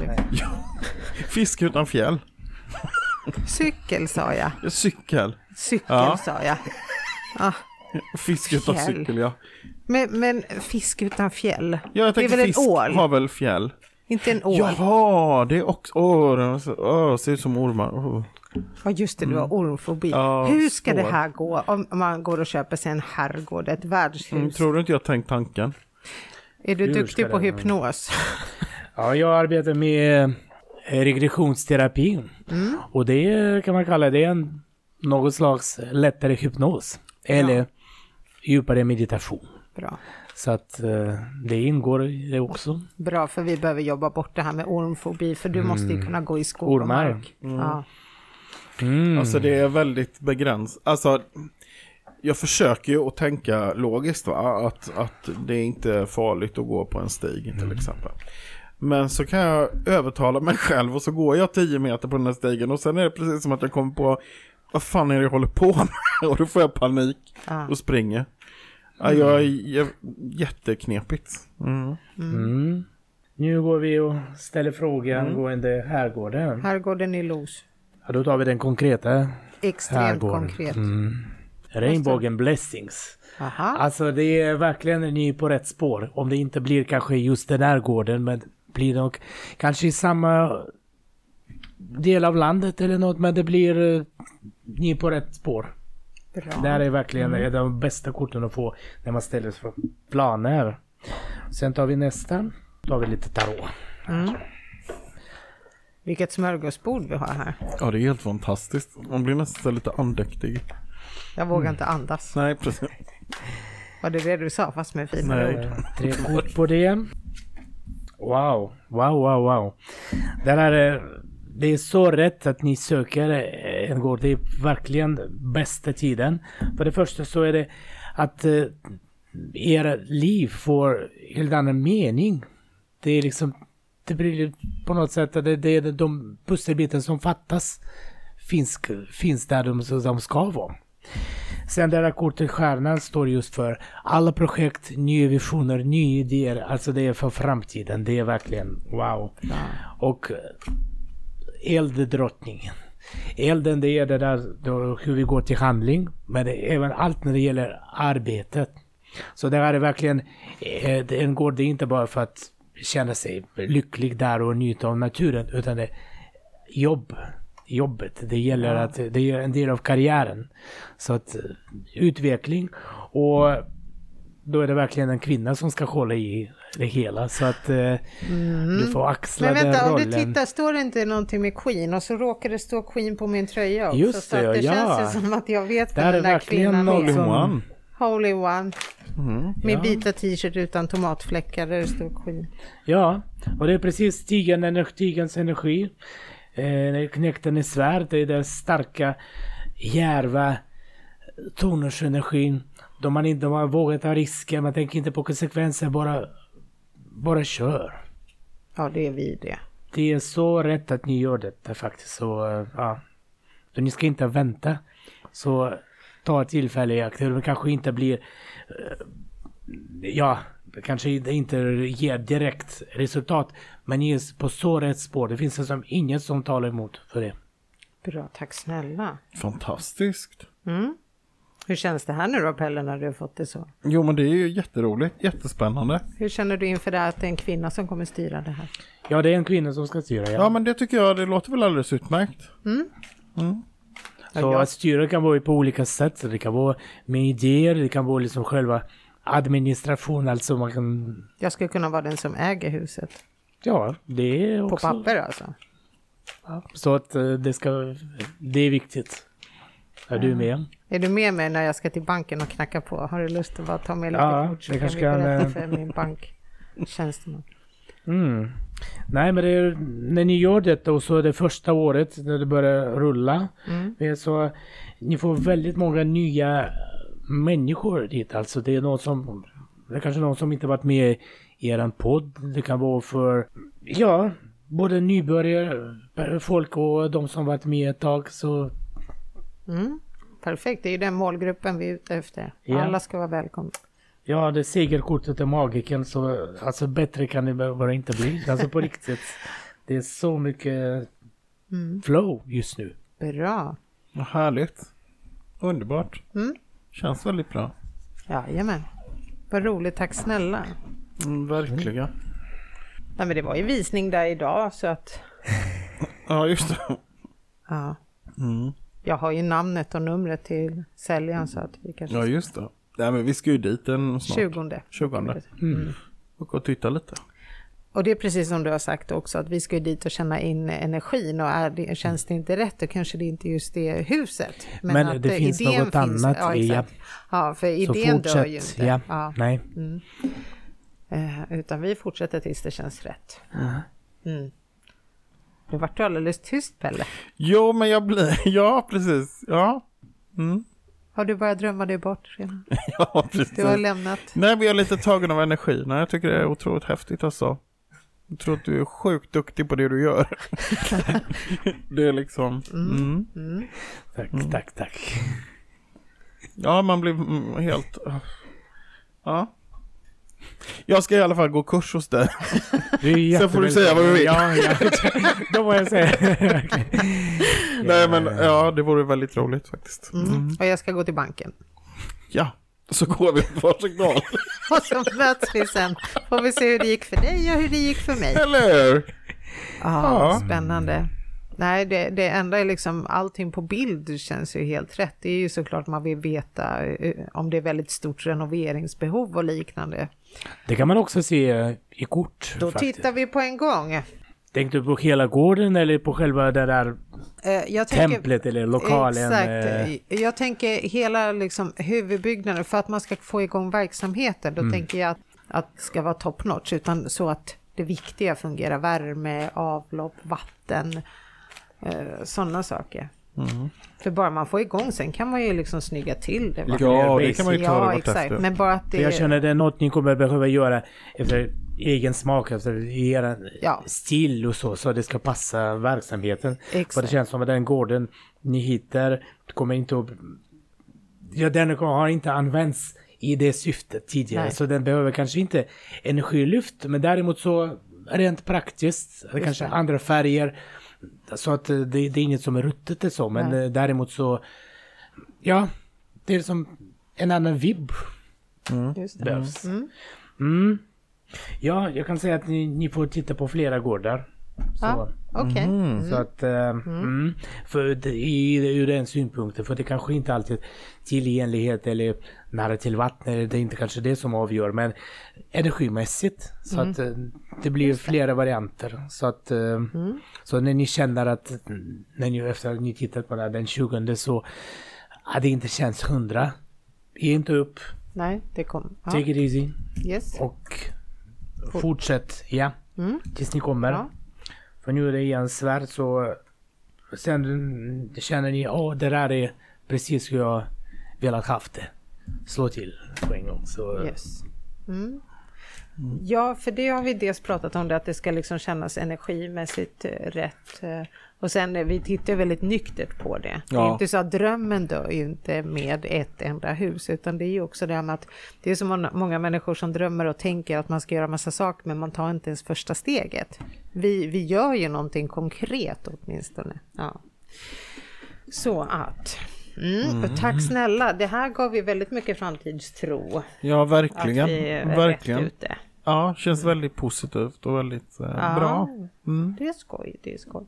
Fisk utan fjäll. Cykel sa jag. Ja, Cykel. Cykel Ja. sa jag. Ah, Fisk utan Fjäll. cykel ja. men, men fisk utan fjäll. Ja, jag det är tänkte väl en fisk ål? har väl fjäll. Inte en ål? Jaha, det är också, åh, den är så, åh, ser ut som ormar. Åh. Ja just det, du har ormfobi. Mm. Ja, Hur ska så. det här gå om man går och köper sig en herrgård, ett värdshus? Mm, tror du inte jag tänkt tanken? är du Hur duktig på hypnos? Ja, jag arbetar med eh, regressionsterapi. Mm. Och det kan man kalla det en något slags lättare hypnos. Eller djupare meditation. Bra. Så att eh, det ingår i det också. Bra, för vi behöver jobba bort det här med ormfobi, för du måste ju kunna gå i skog och mark. Ja. Mm. Alltså det är väldigt begränsat. Alltså, jag försöker ju att tänka logiskt va? Att, att det är inte är farligt att gå på en stig till exempel. Men så kan jag övertala mig själv och så går jag 10 meter på den här stigen och sen är det precis som att jag kommer på vad fan är det jag håller på med? Och då får jag panik Ja. och springer. Ja, jag är jag, jätteknepigt. Mm. Mm. Nu går vi och ställer frågor Mm. angående herrgården. Herrgården i Los. Ja, då tar vi den konkreta Extremt konkret. Mm. Regnbågen Blessings. Aha. Alltså det är verkligen ni på rätt spår. Om det inte blir kanske just den här gården men blir nog kanske i samma del av landet eller något men det blir eh, ni på rätt spår. Bra. Det här är verkligen mm. de bästa korten att få när man ställer sig för planer. Sen tar vi nästa. Då tar vi lite tarot. Mm. Vilket smörgåsbord vi har här. Ja, det är helt fantastiskt. Man blir nästan lite andäktig. Jag vågar Mm. inte andas. Nej, precis. Var det det du sa, fast med fina ord? Tre kort på det. Wow, wow, wow, wow. Det här är, det är så rätt att ni söker eh, en gård. Det är verkligen bästa tiden. För det första så är det att eh, era liv får helt annan mening. Det är liksom, det blir på något sätt, det, det är de pusselbitar som fattas finns, finns där de, de ska vara. Sen det här kortet stjärnan står just för alla projekt, nya visioner, nya idéer. Alltså det är för framtiden. Det är verkligen wow. Och eh, elddrottningen. Elden det är det där då, hur vi går till handling. Men det även allt när det gäller arbetet. Så det här är verkligen eh, det är en gård. Det inte bara för att känna sig lycklig där och njuta av naturen. Utan det är jobb. Jobbet. Det gäller att det är en del av karriären. Så att utveckling och då är det verkligen en kvinna som ska hålla i det hela. Så att eh, du får axla Mm. Men vänta, den om rollen. du tittar, står det inte någonting med Queen och så råkar det stå Queen på min tröja också. Just så att det, det ja. känns som att jag vet Det vem den är där verkligen kvinnan är. som- One. Holy One. Med Ja. vita t-shirt utan tomatfläckar där det står Queen. Ja, och det är precis stigande energi, stigens energi. Eh, knäkten är svärd, det är den starka, djärva tonersenergin. Då man inte har vågat ta risker, man tänker inte på konsekvenser, bara, bara kör. Ja, det är vi det. Det är så rätt att ni gör detta faktiskt. Så, eh, ja. så ni ska inte vänta. Så ta ett tillfälle i akt. Det kanske inte blir... eh, Ja, kanske inte- inte ger direkt resultat. Men är på så rätt spår. Det finns liksom inget som talar emot för det. Bra, tack snälla. Fantastiskt. Mm. Hur känns det här nu då Pelle när du har fått det så? Jo men det är ju jätteroligt, jättespännande. Hur känner du inför det att det är en kvinna som kommer styra det här? Ja, det är en kvinna som ska styra. Ja Ja. men det tycker jag, det låter väl alldeles utmärkt. Så Ja, jag- att styra kan vara på olika sätt. Det kan vara med idéer, det kan vara liksom själva administration. Alltså man kan... Jag skulle kunna vara den som äger huset. Ja, det är På också... papper alltså. Ja, så att eh, det ska... Det är viktigt. Är du med? Är du med mig när jag ska till banken och knacka på? Har du lust att bara ta med lite Ja, kort så kan vi berätta eh, för min banktjänsteman. Mm. Nej men är, när ni gör detta och så är det första året när det börjar rulla. Mm. Så, ni får väldigt många nya människor dit. Alltså det är någon som, det är kanske någon som inte varit med i eran podd. Det kan vara för, ja, både nybörjare, folk och de som varit med ett tag. Så Mm. Perfekt, det är ju den målgruppen vi är ute efter. Ja. Alla ska vara välkomna. Ja, det segerkortet är magiken så alltså bättre kan det bara inte bli. Alltså på riktigt. Det är så mycket Mm. flow just nu. Bra. Vad härligt. Underbart. Mm. Känns väldigt bra. Jajamän. Vad roligt, tack snälla. Mm, verkligen. Nej, men det var ju visning där idag så att Ja just det. ja. Mm. Jag har ju namnet och numret till säljaren så att vi kanske... Ja just det. Nej men vi ska ju dit en snart. 20. 20. Mm. Och gå och titta lite. Och det är precis som du har sagt också att vi ska ju dit och känna in energin och är det, känns det inte rätt då kanske det inte är just det huset. Men att det finns idén något annat, Ja, ja. exakt. ja för Så idén dör ju inte. Ja. Ja. Nej. Mm. Eh, utan vi fortsätter tills det känns rätt. Mm. Nu vart du alldeles tyst Pelle. Jo men jag blir, ja precis. Ja. Mm. Har du börjat drömma dig bort redan? Ja precis. Du har lämnat? Nej men jag är lite tagen av energin. Nej, jag tycker det är otroligt häftigt alltså. Jag tror att du är sjukt duktig på det du gör. det är liksom, mm. Mm. Tack, tack, tack. ja man blir mm, helt, ja. Jag ska i alla fall gå kurs hos dig. Sen får du säga vad du vill. Ja, ja. Då får jag säga. Nej men ja, det vore väldigt roligt faktiskt. Mm. Och jag ska gå till banken. Ja, så går vi på varsin dag. Och så möts vi sen. Får vi se hur det gick för dig och hur det gick för mig. Eller hur? Ja, Ja. spännande. Nej, det, det enda är liksom allting på bild känns ju helt rätt. Det är ju såklart man vill veta eh, om det är väldigt stort renoveringsbehov och liknande. Det kan man också se eh, i kort. Då faktiskt. tittar vi på en gång. Tänkte du på hela gården eller på själva det där Eh, Jag tänker, templet eller lokalen? eh, Exakt. Jag tänker hela liksom huvudbyggnaden för att man ska få igång verksamheten. Då tänker jag att, att det ska vara top notch utan så att det viktiga fungerar. Värme, avlopp, vatten, eh, sådana saker. För bara man får igång sen kan man ju liksom snygga till det. va? Ja, det kan man ju ta Ja, exakt. Men bara att För det... jag känner det är något ni kommer behöva göra efter egen smak, efter er Ja. stil och så, så det ska passa verksamheten. För det Exakt. känns som att den gården ni hittar kommer inte att... Ja, den har inte använts i det syftet tidigare, Nej. så den behöver kanske inte energilyft, men däremot så rent praktiskt, det kanske det. andra färger, så att eh, det, det är inget som är ruttet och så, men Nej. eh, däremot så, ja, det är som en annan vibb Just det. behövs. Mm. Mm. Ja, jag kan säga att ni, ni får titta på flera gårdar. Så, Ja, okej. så att, eh, mm. för det, i, ur den synpunkten, för det kanske inte alltid tillgänglighet eller nära till vatten, det är inte kanske det som avgör, men energimässigt. Så att eh, det blir flera varianter. Så att, eh, så när ni känner att, när ni efter att ni tittat på det här den 20 så, att det inte känns hundra, ge inte upp, Nej, det kom. Ja. take it easy Yes. och fortsätt, ja, Mm. tills ni kommer. Ja. För nu är det igen svärd så sen känner ni, åh det där är precis hur jag velat haft det. Slå till på en gång. Så, Yes. Mm. Ja, för det har vi dels pratat om det att det ska liksom kännas energimässigt eh, rätt. eh, Och sen eh, vi tittar väldigt nyktert på det. Det är Ja. inte så att drömmen dör ju inte med ett enda hus utan det är ju också det med att det är så många, människor som drömmer och tänker att man ska göra massa saker men man tar inte ens första steget. Vi, vi gör ju någonting konkret åtminstone. Ja. Så att Mm, och tack snälla, det här gav ju väldigt mycket framtidstro. Ja, verkligen. verkligen. Ja, känns väldigt positivt och väldigt eh, Ja. bra. Mm. Det är skoj, det är skoj.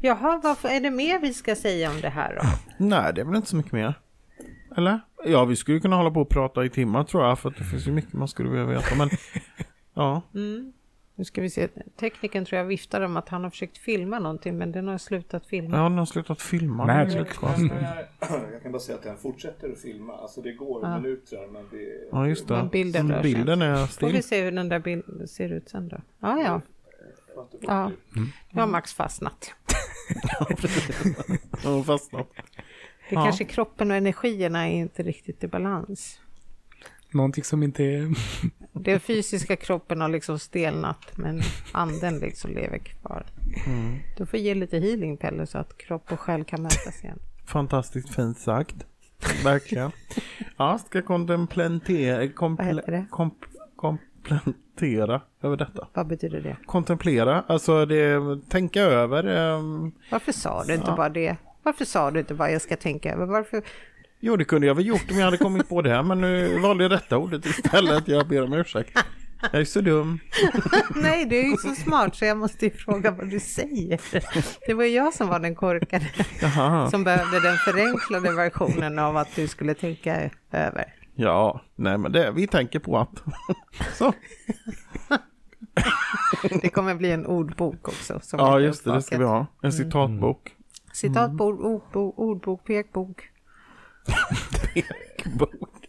Jaha, varför är det mer vi ska säga om det här då? Nej, det är väl inte så mycket mer. Eller? Ja, vi skulle kunna hålla på och prata i timmar tror jag, för det finns ju mycket man skulle vilja veta. Men ja, Nu ska vi se, tekniken tror jag viftar om att han har försökt filma någonting men den har slutat filma. ja den har slutat filma. Nej, Det är det- lite konstigt. Jag kan bara säga att den fortsätter att filma. Alltså det går Ja. minuter men det är... Ja, just det. Men bilden rör bilden är Får vi still. se hur den där bilden ser ut sen då. Ja, ja. Ja, nu har Max fastnat. Den har fastnat. Det Ja. kanske kroppen och energierna är inte riktigt i balans. Någonting som inte är... Den fysiska kroppen har liksom stelnat men anden liksom lever kvar. Du får ge lite healing Pelle så att kropp och själ kan mötas igen. Fantastiskt fint sagt. Verkligen. Ja, ska kontemplantera, Vad komple, komp, komplantera över detta. Vad betyder det? Kontemplera, alltså det, tänka över. ehm, Varför sa du inte Ja. bara det? Varför sa du inte bara jag ska tänka över? Varför? Jo, det kunde jag väl gjort om jag hade kommit på det, men nu valde jag rätta ordet istället. Jag ber om ursäkt. Jag är så dum. Nej, du är ju så smart så jag måste ju fråga vad du säger. Det var jag som var den korkade Jaha. som behövde den förenklade versionen av att du skulle tänka över. Ja, nej men det, vi tänker på att. Så. Det kommer bli en ordbok också. Som Ja, just det, det ska vi ha. En citatbok. Citatbok, ordbok, ordbok, pekbok. Bok.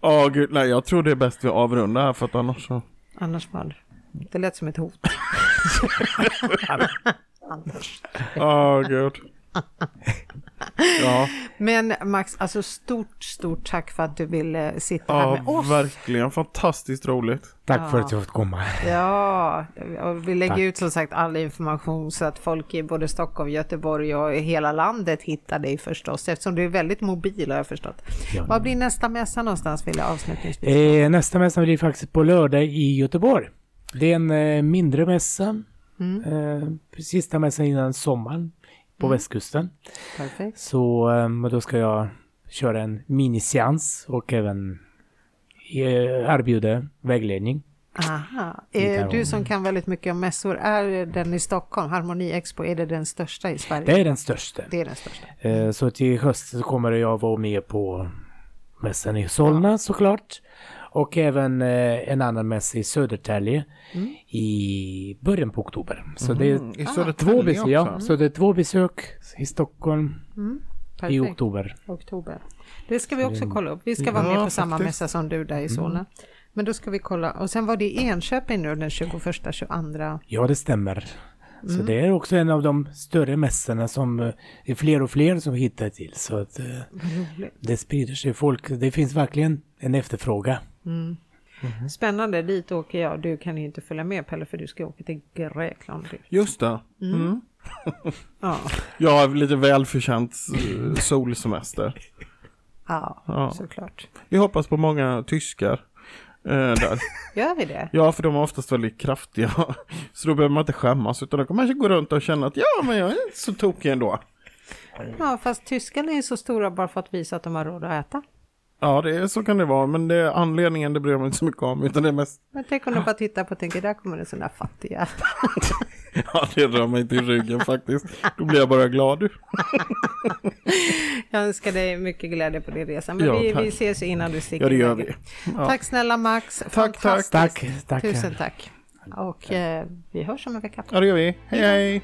Ja, gud, nej, jag tror det är bäst vi avrundar här för att annars så. Annars vad? Det lät som ett hot. Annars. Ja, gud. Ja, Men Max, alltså stort, stort tack för att du ville sitta här med ja oss. verkligen fantastiskt roligt. Tack för att jag fått komma. Ja, och vi lägger Tack. ut som sagt all information så att folk i både Stockholm, Göteborg och i hela landet hittar dig förstås eftersom du är väldigt mobil har jag förstått. Ja. Var blir nästa mässa någonstans vill jag avslutningsvis? Eh, nästa mässa blir faktiskt på lördag i Göteborg. Det är en eh, mindre mässa. Mm. Eh, sista mässan innan sommaren på västkusten. Perfekt. Så eh, då ska jag köra en miniseans och även eh, erbjuda vägledning. Aha. Eh, du om- som kan väldigt mycket om mässor, är den i Stockholm, Harmoni Expo, är det den största i Sverige? Det är den största. Det är den största. Eh, så till höst så kommer jag vara med på mässan i Solna såklart. Och även eh, en annan mässa i Södertälje Mm. i början på oktober. Så det är Mm, I. Södertälje två besök, ja, också. så det är två besök i Stockholm i Perfekt. oktober. Oktober. Det ska vi också kolla upp. Vi ska vara Ja, med på samma faktiskt. mässa som du där i Solna. Men då ska vi kolla. Och sen var det i Enköping nu den 21, 22. Ja, det stämmer. Så Mm. det är också en av de större mässorna som eh, är fler och fler som hittar till. Så att eh, det sprider sig folk. Det finns verkligen en efterfrågan. Spännande, dit åker jag. Du kan ju inte följa med Pelle för du ska åka till Grekland. Just det. Mm. Ja, Jag har lite välförtjänt eh, solsemester. ja, Ja. såklart. Vi hoppas på många tyskar. Eh, där. Gör vi det? Ja, för de är oftast väldigt kraftiga. Så då behöver man inte skämmas, utan då kan man gå runt och känna att ja, men jag är inte så tokig ändå. Ja, fast tyskarna är så stora bara för att visa att de har råd att äta. Ja, det är, så kan det vara, men det är anledningen det bryr jag mig inte så mycket om, utan det är mest, Men tänk om du bara tittar på och tänker, där kommer en sån där fattig ja det rör mig inte i ryggen faktiskt. Då blir jag bara glad. du. Jag önskar dig mycket glädje på din resa. Men Ja, vi, tack. vi ses innan du sticker Ja, det gör vi. Ja. Tack snälla Max. tack. Tack, tack. Tusen tack. Och eh, vi hörs om en vecka. Ja, det gör vi. Hej, hej!